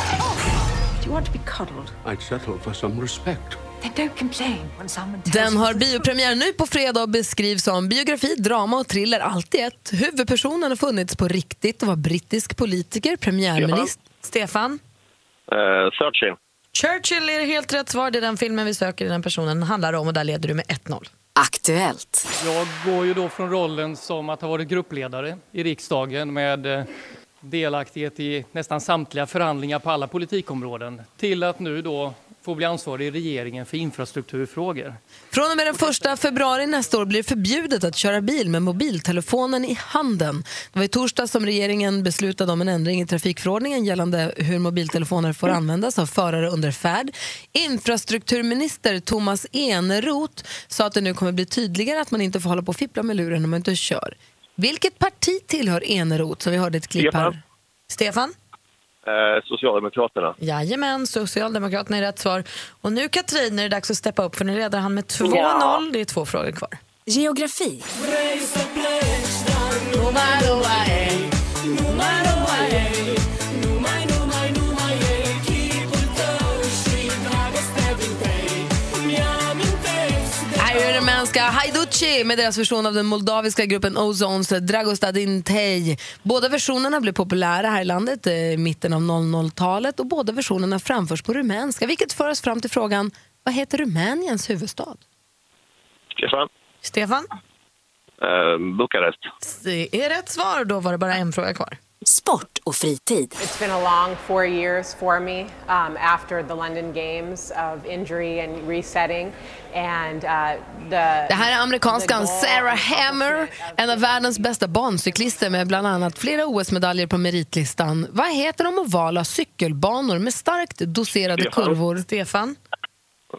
Do you want to be cuddled? I'd settle for some respect. Then don't complain when someone tells Den har biopremiär nu på fredag och beskrivs som biografi, drama och thriller, allt i ett. Huvudpersonen har funnits på riktigt och var brittisk politiker, premiärminister. Stefan? Uh, searching. Churchill är helt rätt svar. Det är den filmen vi söker, den personen handlar om och där leder du med 1-0. Aktuellt. Jag går ju då från rollen som att ha varit gruppledare i riksdagen med eh, delaktighet i nästan samtliga förhandlingar på alla politikområden till att nu då få bli ansvarig i regeringen för infrastrukturfrågor. Från och med den första februari nästa år blir det förbjudet att köra bil med mobiltelefonen i handen. Det var i torsdag som regeringen beslutade om en ändring i trafikförordningen gällande hur mobiltelefoner får användas av förare under färd. Infrastrukturminister Thomas Eneroth sa att det nu kommer bli tydligare att man inte får hålla på och fippla med luren när man inte kör. Vilket parti tillhör Eneroth som vi hörde ett klipp här? Stefan? Eh, Socialdemokraterna. Jajamän, Socialdemokraterna är rätt svar. Och nu Katrin är det dags att steppa upp för nu leder han med 2-0. Ja. Det är två frågor kvar. Geografi. Här är rumänska Haiducci med deras version av den moldaviska gruppen Ozons Dragostadin Tej. Båda versionerna blev populära här i landet eh, i mitten av 00-talet och båda versionerna framförs på rumänska, vilket för oss fram till frågan vad heter Rumäniens huvudstad? Stefan? Stefan? Eh, Bukarest. Det är rätt svar. Då var det bara en fråga kvar. Sport och fritid. It's been a long four years for me um, after the London Games of injury and resetting. And uh, the, Det här är amerikanskan Sarah Hammer, en av världens bästa barncyklister med bland annat flera OS-medaljer på meritlistan. Vad heter de ovala cykelbanor med starkt doserade Stefan. kurvor? Stefan?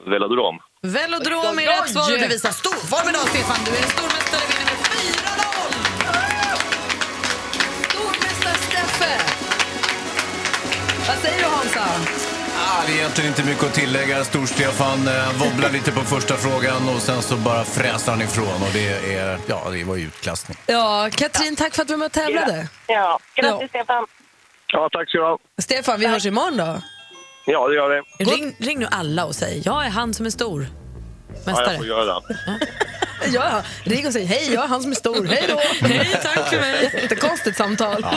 Velodrom. Velodrom är rätt svar och du visar stor form idag Stefan. Du är stormästare, vinner med Hansa? Ah, det är egentligen inte mycket att tillägga. Stor-Stefan eh, wobblar lite på första frågan och sen så bara fräser han ifrån. Och det, är, ja, det var ju utklassning. Ja, Katrin, tack för att du var med och tävlade. Ja, grattis Stefan. Ja, tack ska du ha. Stefan, vi hörs imorgon då. Ja, det gör vi. Ring, ring nu alla och säg, jag är han som är stor. Ja, Mästare. jag får göra det. Ja, ring och säg hej, jag är han som är stor. Hej då! Hej, tack för mig. Jättekonstigt samtal.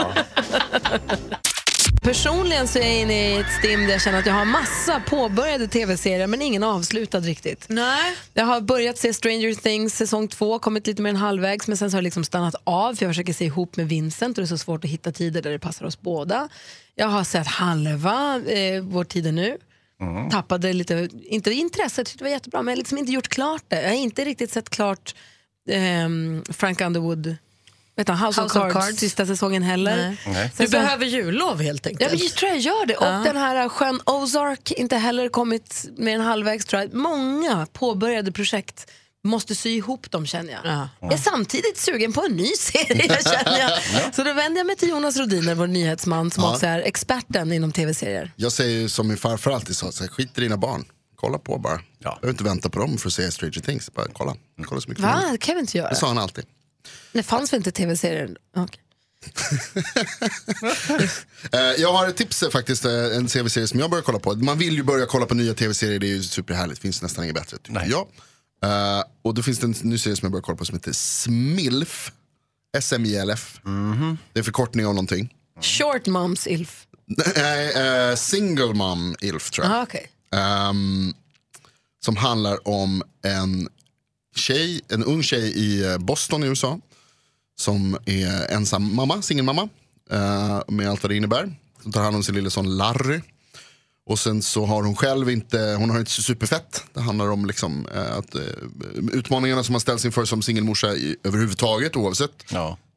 Personligen så är jag inne i ett stim där jag känner att jag har massa påbörjade tv-serier men ingen avslutad riktigt. Nej. Jag har börjat se Stranger Things säsong två, kommit lite mer än halvvägs men sen så har jag liksom stannat av för jag försöker se ihop med Vincent och det är så svårt att hitta tider där det passar oss båda. Jag har sett halva eh, Vår tid är nu. Tappade lite, inte intresset, tyckte det var jättebra men jag har liksom inte gjort klart det. Jag har inte riktigt sett klart ehm, Frank Underwood vet han, House, House of of Cards, Cards. sista säsongen heller. Nej. Nej. Du så- behöver jullov helt enkelt. Ja, men jag tror jag gör det. Ja. Och den här sjön Ozark, inte heller kommit mer än halvvägs tror jag. Många påbörjade projekt måste sy ihop dem känner jag. Ja. Jag är samtidigt sugen på en ny serie känner jag. Så då vänder jag mig till Jonas Rodiner, vår nyhetsman som Ja. också är experten inom tv-serier. Jag säger ju som min farfar alltid sa, så här, skit i dina barn. Kolla på bara. Ja. Behöver inte vänta på dem för att se Stranger Things. Bara kolla. kolla så mycket Va? Det kan vi inte göra. Det sa han alltid. Det fanns väl inte tv-serier? Okej. Eh, jag har ett tips eh, faktiskt, eh, en tv-serie som jag börjar kolla på. Man vill ju börja kolla på nya tv-serier, det är ju superhärligt. finns nästan inget bättre tycker jag. Eh, och då finns det en ny serie som jag börjar kolla på som heter SMILF. S-M-I-L-F. Det är förkortning av någonting. Short Moms Ilf. Nej, eh, Single Mom Ilf tror jag. Aha, okej. Ehm, som handlar om en tjej, en ung tjej i eh, Boston i USA. Som är ensam mamma, singelmamma. Eh, med allt vad det innebär. Som tar hand om sin lille son Larry. Och sen så har hon själv inte, hon har inte superfett. Det handlar om liksom, eh, att, eh, utmaningarna som man ställs inför som singelmorsa i, överhuvudtaget oavsett.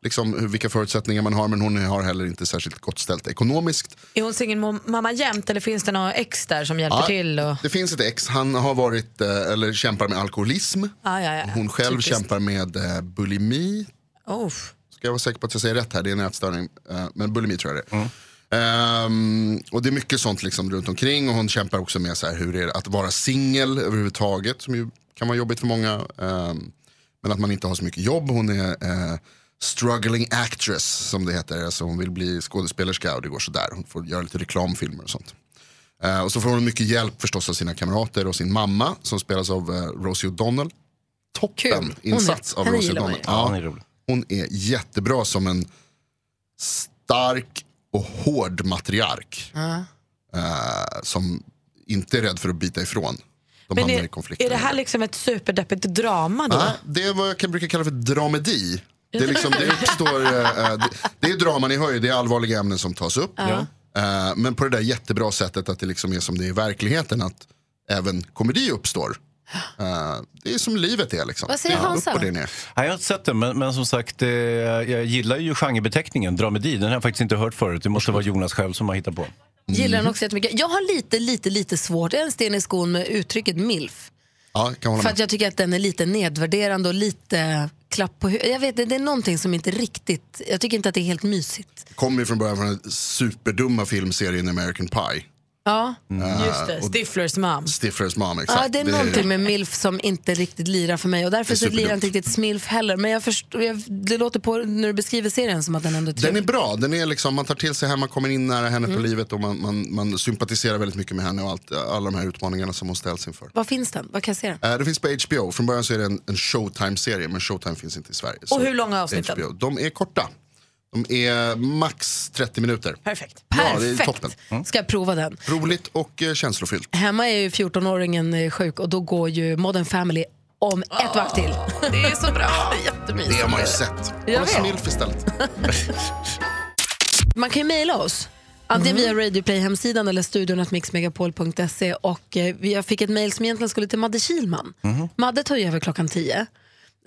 Liksom, hur, vilka förutsättningar man har men hon har heller inte särskilt gott ställt ekonomiskt. Är hon singelmamma jämt eller finns det några ex där som hjälper Ja, till? Och... Det finns ett ex, han har varit, eh, eller kämpar med alkoholism. Ah, ja, ja. Hon själv Typiskt. kämpar med bulimi. Oh. Ska jag vara säker på att jag säger rätt här, det är en ätstörning. Men bulimi tror jag det är. Ehm, och det är mycket sånt liksom runt omkring och hon kämpar också med så här, hur det är att vara singel överhuvudtaget. Som ju kan vara jobbigt för många. Ehm, men att man inte har så mycket jobb. Hon är eh, struggling actress som det heter. Alltså hon vill bli skådespelerska och det går sådär. Hon får göra lite reklamfilmer och sånt. Eh, och så får hon mycket hjälp förstås av sina kamrater och sin mamma som spelas av eh, Rosie O'Donnell. Toppen Hon insats är- av Rosie O'Donnell. Ja, hon är rolig. Hon är jättebra som en stark och hård matriark. eh, som inte är rädd för att bita ifrån. De Men hamnar i är, konflikter. är det här liksom ett superdeppigt drama då? Ja, det är vad jag kan brukar kalla för dramedi. Det, är liksom, det uppstår, eh, det, det är drama, ni hör ju, det är allvarliga ämnen som tas upp. Eh, men på det där jättebra sättet att det liksom är som det är i verkligheten, att även komedi uppstår. Eh, det är som livet är liksom. Vad säger det är Hansa? Nej, jag har inte sett den, men, men som sagt, eh, jag gillar ju genrebeteckningen dramedi. Den har jag faktiskt inte hört förut. Det måste vara Jonas själv som har hittat på. Gillar den också jättemycket. Jag har lite, lite, lite svårt, en sten i skon med uttrycket milf. Ja, kan hålla För med. att jag tycker att den är lite nedvärderande och lite klapp på huvudet. Jag vet, det det är någonting som inte riktigt, jag tycker inte att det är helt mysigt. Kommer ju från början från den superdumma filmserien American Pie. Ja. Eh, Just det, och Stiflers mom. Stiflers mom, exakt. Ja, det är någonting med milf som inte riktigt lirar för mig och därför Det är så lirar inte riktigt smilf heller. Men jag förstår, jag, det låter på när du beskriver serien som att den ändå är Den är bra, den är liksom, man tar till sig henne, man kommer in nära henne på Mm. livet och man, man, man sympatiserar väldigt mycket med henne och allt, alla de här utmaningarna som hon ställs inför. Var finns den? Var kan jag se den? Eh, det finns på HBO, från början så är det en, en Showtime-serie men Showtime finns inte i Sverige. Så hur långa är avsnitten? HBO. De är korta. De är max 30 minuter. Perfekt. Ja, det är Perfekt. toppen. Mm. Ska jag prova den? Roligt och eh, känslofyllt. Hemma är ju 14-åringen eh, sjuk och då går ju Modern Family om ett vakt till. Det är så bra. Jättemysigt. Det har man ju sett. Jag Kolla. Smilf istället. Man kan ju mejla oss. Antingen via Radioplay-hemsidan eller studion.mixmegapol.se. Och eh, vi- jag fick ett mejl som egentligen skulle till Madde Kilman. Madde tar ju över klockan 10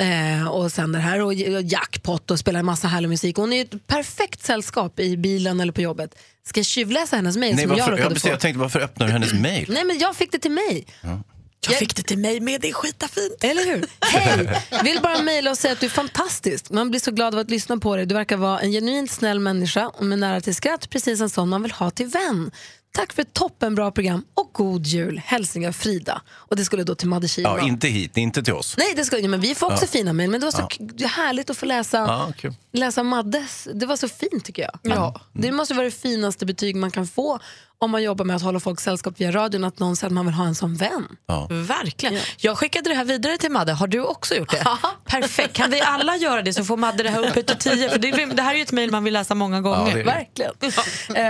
eh, och sänder här och, och jackpot och spelar en massa härlig musik. Hon är ett perfekt sällskap i bilen eller på jobbet. Ska jag tjuvläsa hennes mejl som jag varför, råkade jag, få? jag tänkte, varför öppnar du hennes mail? Nej men jag fick det till mig. Jag fick det till mig med, det är skitafint. Eller hur? Hej! Vill bara mejla och säga att du är fantastisk. Man blir så glad av att lyssna på dig. Du verkar vara en genuint snäll människa och med nära till skratt. Precis en sån man vill ha till vän. Tack för ett toppenbra program och god jul. Hälsningar Frida. Och det skulle då till Madde Kihlman. Ja, inte hit, inte till oss. Nej, det ja, men vi får också Ja. fina mejl. Men det var så Ja. härligt att få läsa, Ja, kul. läsa Maddes. Det var så fint tycker jag. Ja. Det måste vara det finaste betyg man kan få om man jobbar med att hålla folk sällskap via radion. Att någon säger att man vill ha en som vän. Verkligen. Jag skickade det här vidare till Madde. Har du också gjort det? Perfekt. Kan vi alla göra det så får Madde det här upphöjt till 10? För det, det här är ju ett mejl man vill läsa många gånger. det är- Verkligen.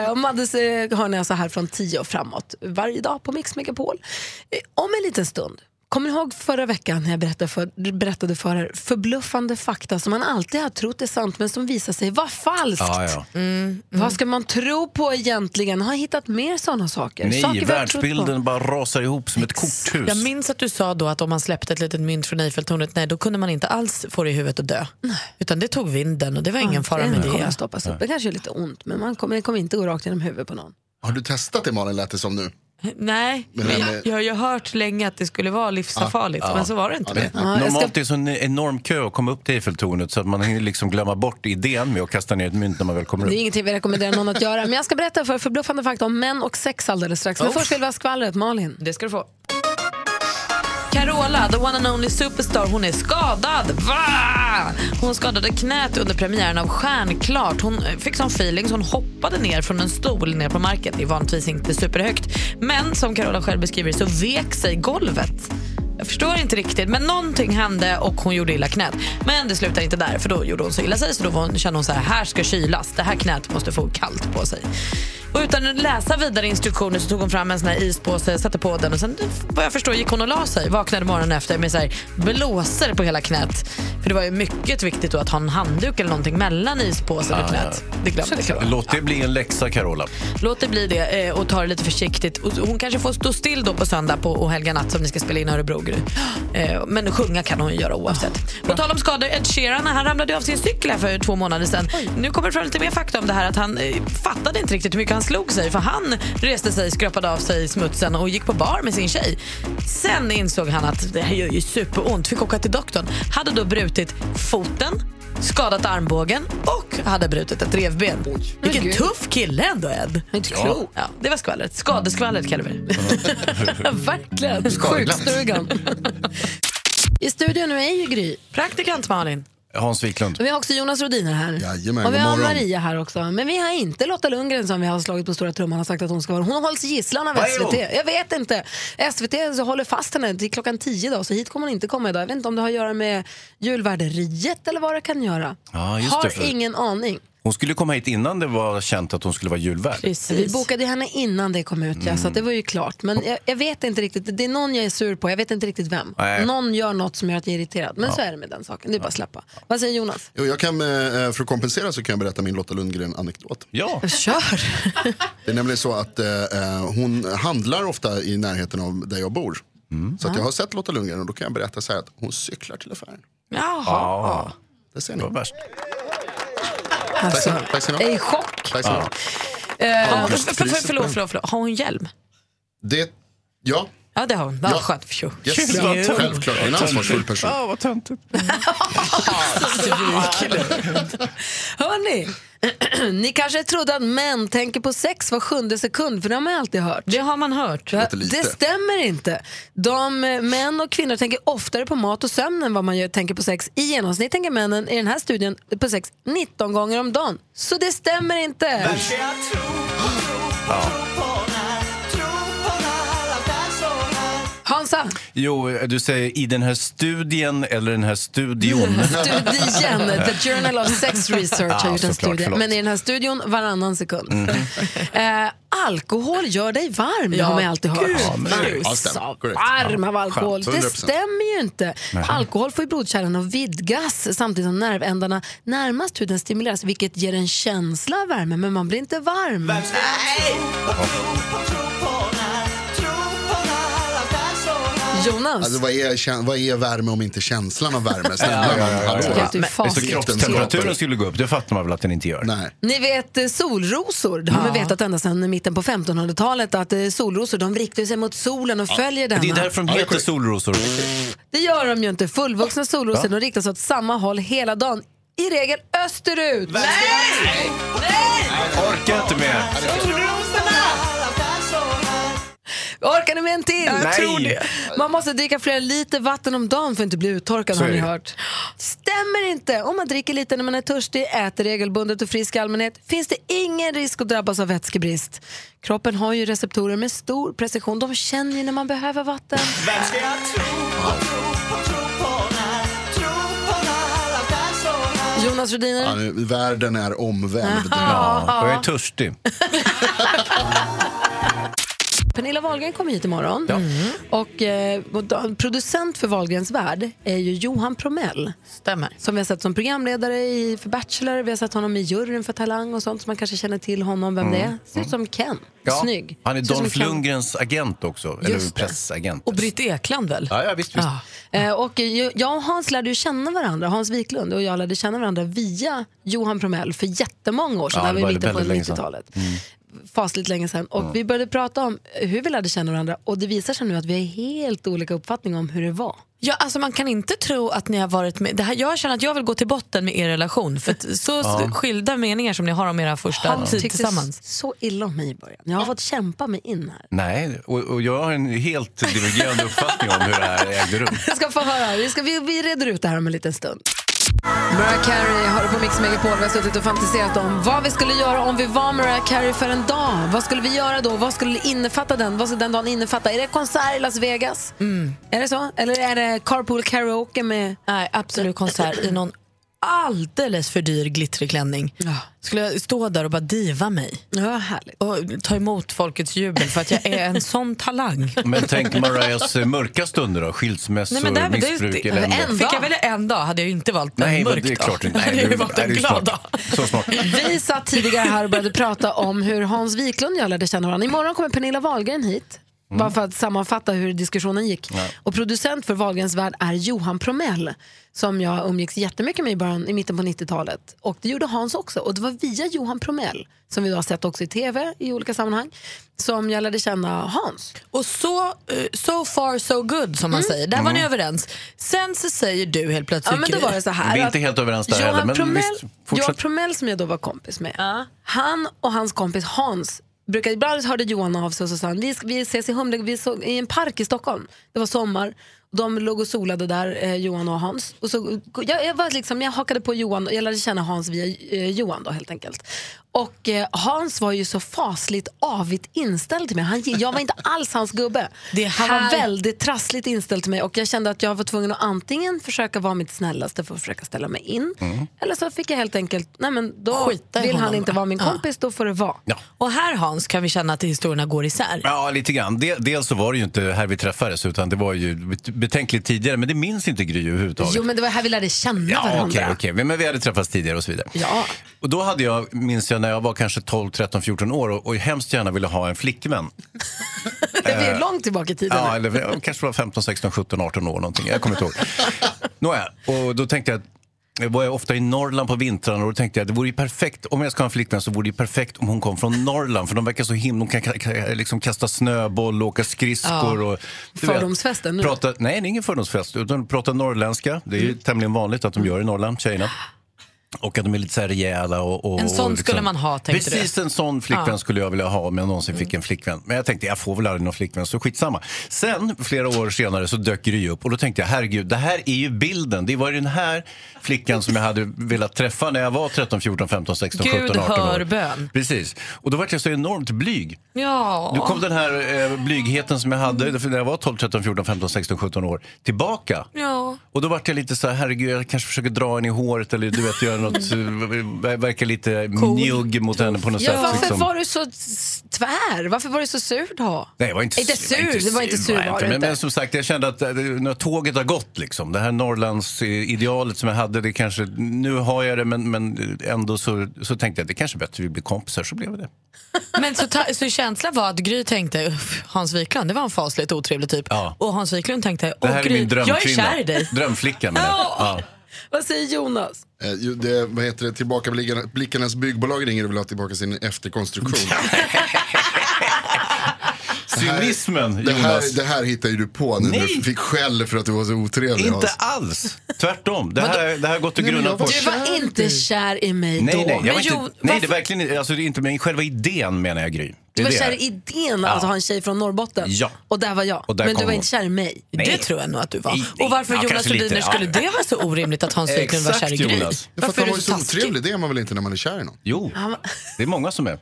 Eh, och Maddes eh, har ni alltså här från 10 och framåt varje dag på Mix Megapol. Eh, om en liten stund. Kommer ni ihåg förra veckan när jag berättade för, berättade för er förbluffande fakta som man alltid har trott är sant men som visar sig vara falskt? Ja, ja. Vad ska man tro på egentligen? Har jag hittat mer sådana saker? Nej, saker världsbilden bara rasar ihop som ett korthus. Jag minns att du sa då att om man släppte ett litet mynt från Eiffeltornet, nej då kunde man inte alls få det i huvudet och dö. Utan det tog vinden och det var ingen fara med det. kommer det. stoppas upp. Det kanske är lite ont men man kommer, det kommer inte gå rakt genom huvudet på någon. Har du testat det Malin lät det som nu? Nej, Men men det jag, jag har ju hört länge att det skulle vara livsfarligt, Ja. men så var det inte det. Normalt är det så en enorm kö att komma upp till Eiffeltornet så att man hinner liksom glömma bort idén med att kasta ner ett mynt när man väl kommer upp. Det är ingenting vi rekommenderar någon att göra. Men jag ska berätta för förbluffande fakta om män och sex alldeles strax. Men Oh. först vill vi ha skvallret. Malin. Det ska du få. Carola, the one and only superstar, hon är skadad. Va? Hon skadade knät under premiären av Stjärnklart. Hon fick sån feeling så hon hoppade ner från en stol ner på marken. Det är vanligtvis inte superhögt. Men som Carola själv beskriver så vek sig golvet. Jag förstår inte riktigt, men någonting hände och hon gjorde illa knät. Men det slutar inte där, för då gjorde hon så illa sig så då hon, kände hon så här, här ska kylas. Det här knät måste få kallt på sig. Och utan att läsa vidare instruktioner så tog hon fram en sån här ispåse, satte på den och sen vad jag förstår gick hon och la sig. Vaknade morgonen efter med så här blåsor på hela knät. För det var ju mycket viktigt då att ha en handduk eller någonting mellan ispåsen och knät. Det glömde Carola. Låt det bli en läxa, Carola. Låt det bli det eh, och ta det lite försiktigt. Hon kanske får stå still då på söndag på och helga natt som ni ska spela in i Örebro. Gry. Eh, Men sjunga kan hon ju göra oavsett. På tal om skador, Ed Sheeran han ramlade av sin cykel här för två månader sedan. Nu kommer det fram lite mer fakta om det här att han eh, fattade inte riktigt hur mycket han slog sig för han reste sig, skrapade av sig smutsen och gick på bar med sin tjej. Sen insåg han att det här gör ju superont, fick åka till doktorn. Hade då brutit foten, skadat armbågen och hade brutit ett revben. Vilken gud. tuff kille ändå Ed. Inte Ja. klok. Ja, det var skvallret. Skadeskvallret kallar vi det. Verkligen. Skadeglatt. Sjukstugan. I studion nu är ju Gry. Praktikant Malin. Hans Wiklund. Vi har också Jonas Rodiner här. Jajamän, och vi har. Maria här också. Men vi har inte Lotta Lundgren som vi har slagit på stora trumman och sagt att hon ska vara. Hon hålls gisslan av Vad är SVT. Jag vet inte. SVT så håller fast henne till klockan 10 då, så hit kommer hon inte komma idag. Jag vet inte om det har att göra med julvärderiet eller vad det kan göra. Ja, just har det, för- ingen aning. Hon skulle komma hit innan det var känt att hon skulle vara julvärd. Vi bokade henne innan det kom ut, ja, så att det var ju klart. Men jag, jag vet inte riktigt, det är någon jag är sur på, jag vet inte riktigt vem. Nej. Någon gör något som gör att jag är irriterad. Men så är det med den saken, det är bara att släppa. Vad säger Jonas? Jo, jag kan, eh, för att kompensera så kan jag berätta min Lotta Lundgren-anekdot. Ja. Kör! Det är nämligen så att eh, eh, hon handlar ofta i närheten av där jag bor. Så att jag har sett Lotta Lundgren och då kan jag berätta så här att hon cyklar till affären. Jaha. Ja. Det ser ni. Det var värst. Tack ska ni ha. Jag är i chock. Tack ska ni ha. Eh, Ja, för, för, för, priset förlåt, förlåt, förlåt. Har hon hjälm? Det, ja, Ja, det har hon. Ja. Ja. Skönt. Yes. självklart. En ansvarsfull person. Ja, vad töntigt. Hörni, ni kanske trodde att män tänker på sex var sjunde sekund, för det har man alltid hört. Det har man hört. lite. Det stämmer inte. De, eh, män och kvinnor tänker oftare på mat och sömn än vad man gör, tänker på sex. I genomsnitt tänker männen i den här studien på sex 19 gånger om dagen. Så det stämmer inte. Hansa, Jo, du säger i den här studien eller den här studion. studien, The Journal of Sex Research har Ja, gjort en studie. Men i den här studion varannan sekund. Mhm. Eh, alkohol gör dig varm, Ja, har man alltid hört. gud, Ja, varm av alkohol. Det 100%. stämmer ju inte. Alkohol får blodkärlen att vidgas samtidigt som nervändarna närmast huden stimuleras vilket ger en känsla av värme men man blir inte varm. Jonas. Alltså, vad, är, vad är värme om inte känslan av värme? Snälla Ja, ja, ja, ja, ja. Så kroppstemperaturen skulle gå upp, det fattar man väl att den inte gör? Nej. Ni vet eh, solrosor, det har man vetat ända sedan mitten på 1500-talet att eh, solrosor de riktar sig mot solen och följer Det är därför de heter solrosor. Det gör de ju inte. Fullvuxna solrosor de riktar sig åt samma håll hela dagen. I regel österut. Nej! Jag orkar inte mer. Orkar ni med en till? Jag tror det. Man måste dricka flera liter vatten om dagen för att inte bli uttorkad har ni hört. Stämmer inte. Om man dricker lite när man är törstig, äter regelbundet och frisk i allmänhet finns det ingen risk att drabbas av vätskebrist. Kroppen har ju receptorer med stor precision. De känner ju när man behöver vatten. Jonas Rhodiner. Ja, nu, världen är omvänd. Ja, och jag är törstig. Pernilla Wahlgren kommer hit imorgon. Och, eh, och då- producent för Wahlgrens värld är ju Johan Promell. Stämmer. Som vi har sett som programledare i, för Bachelor. Vi har sett honom i juryn för Talang och sånt. Så man kanske känner till honom, vem det är. Ser ut som Ken. Snygg. Han är Dolph. Lundgrens agent också, Just eller pressagent. Och Britt Ekland väl? Ja, ja visst. visst. Eh, och eh, jag och Hans lärde ju känna varandra, Hans Wiklund och jag lärde känna varandra via Johan Promell för jättemånga år sedan, Ja, det vi var i mitten på väldigt länge sedan. 90-talet. Fasligt länge sedan. Och vi började prata om hur vi lärde känna varandra och det visar sig nu att vi har helt olika uppfattning om hur det var. Ja, alltså man kan inte tro att ni har varit med. Det här, jag känner att jag vill gå till botten med er relation. För att så Ja. skilda meningar som ni har om era första Han tid tillsammans. så illa om mig i början. Jag har fått kämpa mig in här. Nej, och, och jag har en helt divergerande uppfattning om hur det här ägde rum. Jag ska få höra. Vi, ska, vi, vi reder ut det här om en liten stund. Mariah Carey har på Mix Megapol. Vi har suttit och fantiserat om vad vi skulle göra om vi var Mariah Carey för en dag. Vad skulle vi göra då? Vad skulle innefatta den? Vad skulle den dagen innefatta? Är det konsert i Las Vegas? Är det så? Eller är det carpool karaoke med... Nej, absolut konsert i någon alldeles för dyr glittrig klänning. Skulle jag stå där och bara diva mig. Ja, härligt. Och ta emot folkets jubel för att jag är en sån talang. Men tänk Mariahs eh, mörka stunder då? Skilsmässor, Nej, men där, missbruk, det, elände. en Fick jag välja en dag hade jag inte valt en Nej, men mörk det är dag. klart inte. Hade Nej, det- nej, en glad smart. dag. Så smart. Vi satt tidigare här och började prata om hur Hans Wiklund och jag lärde känna varandra. Imorgon kommer Pernilla Wahlgren hit. Bara för att sammanfatta hur diskussionen gick. Ja. Och producent för Wahlgrens värld är Johan Promell som jag umgicks jättemycket med i, början, i mitten på 90-talet. Och det gjorde Hans också. Och det var via Johan Promell, som vi då har sett också i tv i olika sammanhang, som jag lärde känna Hans. Och så, eh, so far so good som man säger. Där var ni överens. Sen så säger du helt plötsligt Ja, men då var det så här Vi är inte helt överens där Johan heller, men Promell, visst. Johan Promell som jag då var kompis med, han och hans kompis Hans brukade, ibland hörde Johan av sig och så sa han, vi, vi ses i Humle, vi såg, i en park i Stockholm. Det var sommar. De låg och solade där, eh, Johan och Hans. Och så, jag, jag, var liksom, jag hakade på Johan och jag lärde känna Hans via eh, Johan då helt enkelt. Och eh, Hans var ju så fasligt avigt inställd till mig. Han, jag var inte alls hans gubbe. Han var här- väldigt trassligt inställd till mig och jag kände att jag var tvungen att antingen försöka vara mitt snällaste för att försöka ställa mig in. Eller så fick jag helt enkelt, nej men då Skita vill han inte vara min Ja. kompis, då får det vara. Och här Hans kan vi känna att historierna går isär. Ja, lite grann. Del- Dels så var det ju inte här vi träffades utan det var ju betänkligt tidigare. Men det minns inte Gry överhuvudtaget. Jo men det var här vi lärde känna Ja, varandra. okej, okej. Men vi hade träffats tidigare och så vidare. Ja. Och då hade jag, minns jag, när jag var kanske 12, 13, 14 år och, och hemskt gärna ville ha en flickvän. Vi är långt tillbaka i tiden. Ja, eller kanske var 15, 16, 17, 18 år någonting. Jag kommer inte ihåg. Nåja, och då tänkte jag jag var jag ofta i Norrland på vintrarna och då tänkte jag att det vore perfekt, om jag ska ha en flickvän så vore det perfekt om hon kom från Norrland för de verkar så himla, de kan ka- ka- liksom kasta snöboll och åka skridskor. Ja. Och, vet, Fördomsfesten nu. Prata, nej, det är ingen fördomsfest, utan prata norrländska. Det är ju tämligen vanligt att de gör i Norrland, tjejerna. Och att de är lite så här rejäla. Och, och, En sån och skulle man ha, tänkte du? Precis en sån flickvän Ja. skulle jag vilja ha om jag någonsin fick en flickvän. Men jag tänkte, jag får väl aldrig någon flickvän, så skitsamma. Sen, flera år senare, så dök Gry upp och då tänkte jag, herregud, det här är ju bilden. Det var ju den här flickan som jag hade velat träffa när jag var 13, 14, 15, 16, Gud 17, 18 år. hör bön. Precis. Och då var jag så enormt blyg. Ja. Nu kom den här eh, blygheten som jag hade för när jag var 12, 13, 14, 15, 16, 17 år tillbaka. Ja. Och då var jag lite så här, herregud, jag kanske försöker dra en i håret eller du vet, göra något, eh, verkar lite njugg mot henne på något Ja, sätt. varför liksom. var du så tvär? Varför var du så sur då? Nej, jag var inte, Inte sur, det var inte sur var du men, inte. men som sagt, jag kände att eh, när tåget har gått, liksom, det här Norrlands-idealet som jag hade, det kanske, nu har jag det men, men ändå så, så tänkte jag att det kanske är bättre att vi blir kompisar, så blev det. Men så, ta, så känslan var att Gry tänkte "Uff, Hans Wiklund, det var en fasligt otrevlig typ. Och Hans Wiklund tänkte, Det åh här är Gry, min jag är kär i dig. Drömflicka menar jag. Ja. Vad säger Jonas? Eh, det, vad heter det, tillbakablickarnas byggbolag ringer och vill ha tillbaka sin efterkonstruktion. Cynismen, det här, Jonas. det här hittar ju du på nu Nej. du fick skäll för att du var så otrevlig. Inte alls. Tvärtom. Det här, det här har gått och grunnat på. Du var inte kär i mig Nej, då. nej, jag Men var Jo, inte, nej det är verkligen inte- alltså, det är inte men själva idén menar jag Gry. Du var det. kär i idén att Ja. ha en tjej från Norrbotten. Ja. Och där var jag. Där Men du var hon. inte kär i mig. Nej. Det tror jag nog att du var. Nej, Och varför ja, Jonas Rhodiner ja. skulle det vara så orimligt att Hans Wiklund var kär i Gry? Varför är var du ju så otrevlig, det är man väl inte när man är kär i någon? Jo, det är många som är.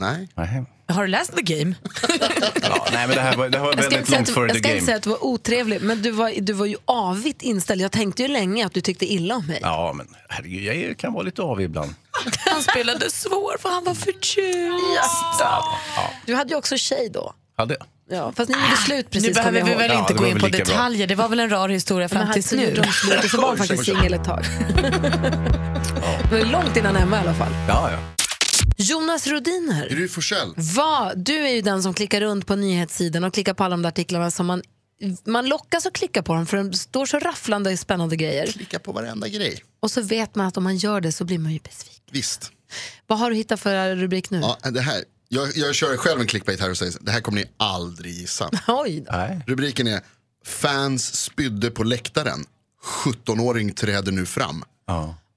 Nej. Nej, Har du läst The Game? ja, nej men det här var, det här var Jag väldigt långt före jag the ska inte game. säga att du var otrevlig, men du var, du var ju avigt inställd. Jag tänkte ju länge att du tyckte illa om mig. Ja, men herregud, jag är- kan vara lite avig ibland. Han spelade svår för han var förtjust. Ja, Du hade ju också tjej då. hade jag. Ja, fast ni gjorde slut precis Nu behöver vi jag väl. Ja, inte det gå in på lika bra. detaljer. Det var väl en rar historia fram tills nu. de slut och så var han faktiskt singel ett tag. Det var långt innan Emma i alla fall. Ja, ja. Jonas Rodiner. Gry Forssell. Vad? Du är ju den som klickar runt på nyhetssidan och klickar på alla de där artiklarna som man, man lockas att klicka på dem för de står så rafflande och spännande grejer. Klicka på varenda grej. Och så vet man att om man gör det så blir man ju besviken. Visst. Vad har du hittat för rubrik nu? Ja, det här, jag, jag kör själv en clickbait här och säger det här kommer ni aldrig gissa. Oj då. Rubriken är Fans spydde på läktaren. 17-åring träder nu fram.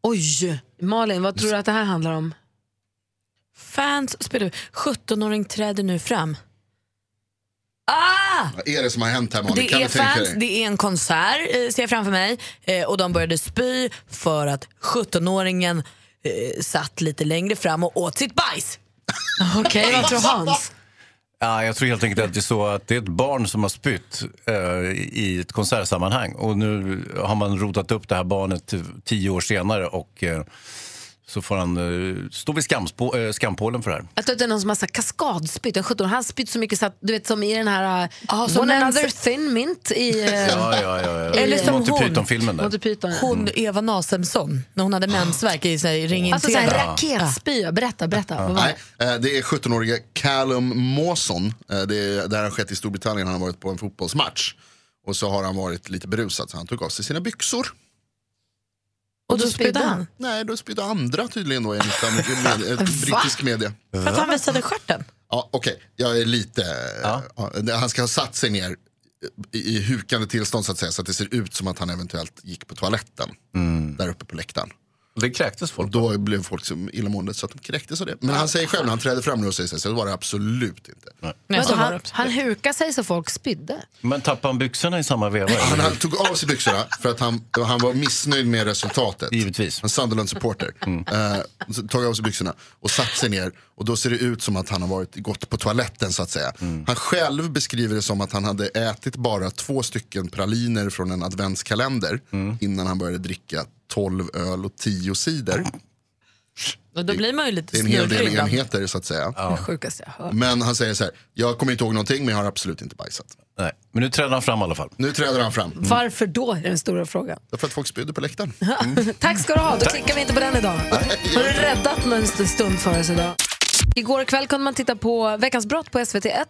Oj! Malin, vad tror du att det här handlar om? Fans spelar 17-åring träder nu fram. Ah! Vad är det som har hänt här Malin? Det kan är du tänka fans, dig? det är en konsert eh, ser jag framför mig eh, och de började spy för att 17-åringen eh, satt lite längre fram och åt sitt bajs. Okej, vad tror Hans? Ja, jag tror helt enkelt att det är så att det är ett barn som har spytt eh, i ett konsertsammanhang. Och nu har man rotat upp det här barnet tio år senare och eh, så får han eh, stå vid skamspå, eh, skampålen för det här. Jag tror att det är någon som har här kaskadspytt. En 17 han har spytt så mycket så att, du vet som i den här uh, som One en- Another Thin Mint i... Uh, Ja, ja, ja. ja. Eller som Monty hon. Python-filmen där. Monty Python. Hon Eva Nasemsson när hon hade mensvärk i sig, ring in Alltså så TV. här raketspya. Berätta, berätta. Nej, det är 17-åriga Callum Mawson. Det, är, det här har skett i Storbritannien. Han har varit på en fotbollsmatch. Och så har han varit lite berusad så han tog av sig sina byxor. Och då spydde han? Nej, då spydde andra tydligen då enligt med, brittisk media. För att han visade stjärten? Ja, Okej, jag är lite... ja, han ska ha satt sig ner i, i hukande tillstånd så att säga. Så att det ser ut som att han eventuellt gick på toaletten. Där uppe på läktaren. Det kräktes folk. Då blev folk så illamående så att de kräktes av det. Men han säger själv när han trädde fram nu och säger så, här, så det var det absolut inte. Men så han, han hukade sig så folk spydde. Men tappade han byxorna i samma veva? Han, han tog av sig byxorna för att han, han var missnöjd med resultatet. Givetvis. En Sunderland-supporter. Eh, så tog av sig byxorna och satt sig ner. Och då ser det ut som att han har varit, gått på toaletten så att säga. Han själv beskriver det som att han hade ätit bara två stycken praliner från en adventskalender. Innan han började dricka 12 öl och 10 cider. Och då blir man ju lite Det är en hel del enheter så att säga. Hört. Men han säger så här, jag kommer inte ihåg någonting men jag har absolut inte bajsat. Nej, men nu trädde han fram i alla fall. Nu träder han fram. Varför då är den stora frågan. Därför att folk spydde på läktaren. Tack ska du ha, då klickar vi inte på den idag. Har du räddat en stund för oss idag? Igår kväll kunde man titta på Veckans brott på SVT1.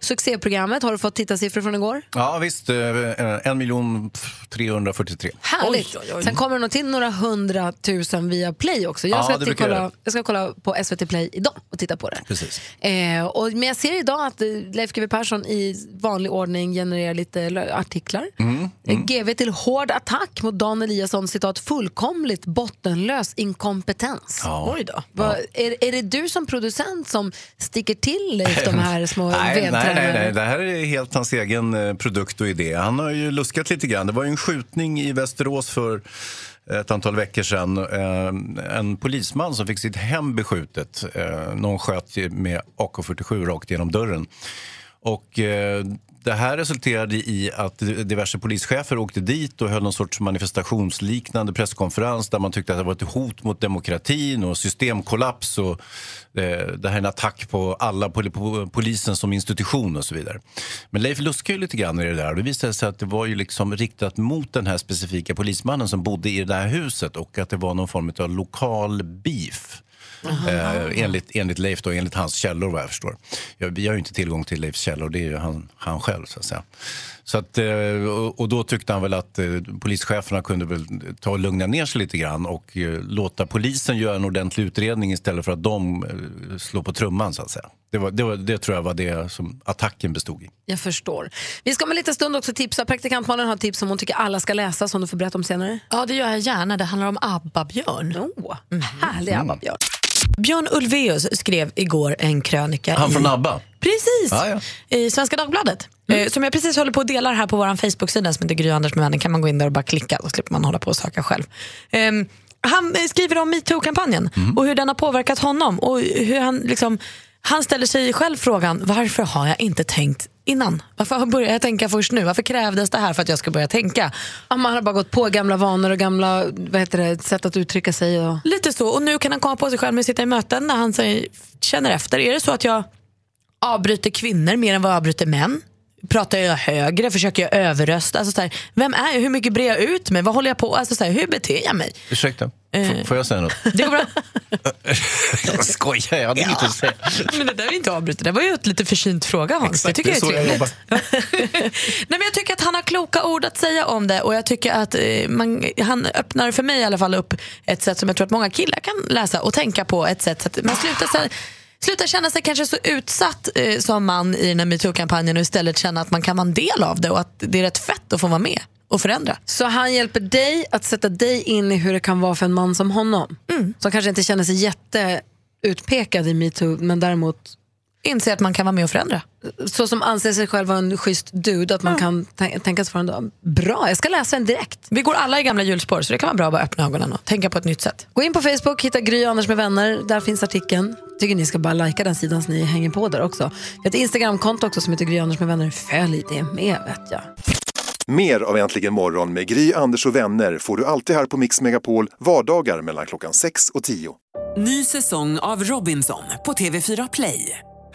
Succéprogrammet. Har du fått tittarsiffror från igår? Ja, visst. eh, En miljon 343. Härligt. Oj, oj, oj. Sen kommer det nog till några hundratusen via Play också. Jag Ja, ska, brukar kolla, jag ska kolla på SVT Play idag och titta på det. Precis. Eh, och, men jag ser idag att eh, Leif GW Persson i vanlig ordning genererar lite artiklar. Mm, Eh, GV till hård attack mot Dan Eliasson, citat fullkomligt bottenlös inkompetens. Ja. Oj då. Vad- är, är det du som producent som sticker till Leif de här små Nej, nej, nej, nej, det här är helt hans egen eh, produkt och idé. Han har ju luskat lite grann. Det var ju en skjutning i Västerås för ett antal veckor sedan. Eh, En polisman som fick sitt hem beskjutet. Eh, Någon sköt med AK47 rakt genom dörren. Och det här resulterade i att diverse polischefer åkte dit och höll någon sorts manifestationsliknande presskonferens där man tyckte att det var ett hot mot demokratin och systemkollaps och eh, det här är en attack på alla pol- på polisen som institution och så vidare. Men Leif luskade ju lite grann i det där och det visade sig att det var ju liksom riktat mot den här specifika polismannen som bodde i det här huset och att det var någon form av lokal beef. Eh, enligt, enligt Leif, då, enligt hans källor vad jag förstår. Jag, vi har ju inte tillgång till Leifs källor, det är ju han, han själv så att säga. Så att, eh, och, då tyckte han väl att eh, polischeferna kunde väl ta och lugna ner sig lite grann och eh, låta polisen göra en ordentlig utredning istället för att de eh, slår på trumman så att säga. Det, var, det, var, det tror jag var det som attacken bestod i. Jag förstår. Vi ska om en liten stund också tipsa. Praktikantmannen har tips som hon tycker alla ska läsa som du får berätta om senare. Ja, det gör jag gärna. Det handlar om ABBA-Björn. Oh, Härlig Mm. Björn Ulvaeus skrev igår en krönika Han i... från ABBA? Precis! Ja, ja. I Svenska Dagbladet. Eh, Som jag precis håller på att dela här på vår Facebook-sida som heter Gry Anders med vänner. kan man gå in där och bara klicka, så slipper man hålla på och söka själv. Ehm, han skriver om metoo-kampanjen och hur den har påverkat honom. Och hur han, liksom, han ställer sig själv frågan, varför har jag inte tänkt innan? Varför började jag tänka först nu? Varför krävdes det här för att jag ska börja tänka? Ja, man har bara gått på gamla vanor och gamla vad heter det, sätt att uttrycka sig. Och... Lite så, och nu kan han komma på sig själv med att sitta i möten när han säger, känner efter. Är det så att jag avbryter kvinnor mer än vad jag avbryter män? Pratar jag högre? Försöker jag överrösta? Alltså så här, vem är jag? Hur mycket brer jag ut mig? Vad håller jag på Alltså så här, Hur beter jag mig? Ursäkta. F- får jag säga något? Det går bra. jag skojar, jag hade inget att säga. Men det där är inte avbrutet. Det var ju ett lite försynt fråga Hans. Exakt, det tycker det är jag är så jag trevligt. Nej, men jag tycker att han har kloka ord att säga om det och jag tycker att eh, man, han öppnar för mig i alla fall upp ett sätt som jag tror att många killar kan läsa och tänka på ett sätt så att man slutar, sig, slutar känna sig kanske så utsatt eh, som man i den här metoo-kampanjen och istället känna att man kan vara en del av det och att det är rätt fett att få vara med och förändra. Så han hjälper dig att sätta dig in i hur det kan vara för en man som honom. Mm. Som kanske inte känner sig jätteutpekad i metoo men däremot inser att man kan vara med och förändra. Så som anser sig själv vara en schysst dude, att man kan tän- tänka sig för en Bra, jag ska läsa den direkt. Vi går alla i gamla hjulspår så det kan vara bra att bara öppna ögonen och tänka på ett nytt sätt. Gå in på Facebook, hitta Gry Anders med vänner. Där finns artikeln. Tycker ni ska bara lajka den sidan så ni hänger på där också. Vi har ett Instagramkonto också som heter Gry Anders med vänner. Följ det med vet jag. Mer av Äntligen morgon med Gry, Anders och vänner får du alltid här på Mix Megapol vardagar mellan klockan 6 och 10. Ny säsong av Robinson på TV4 Play.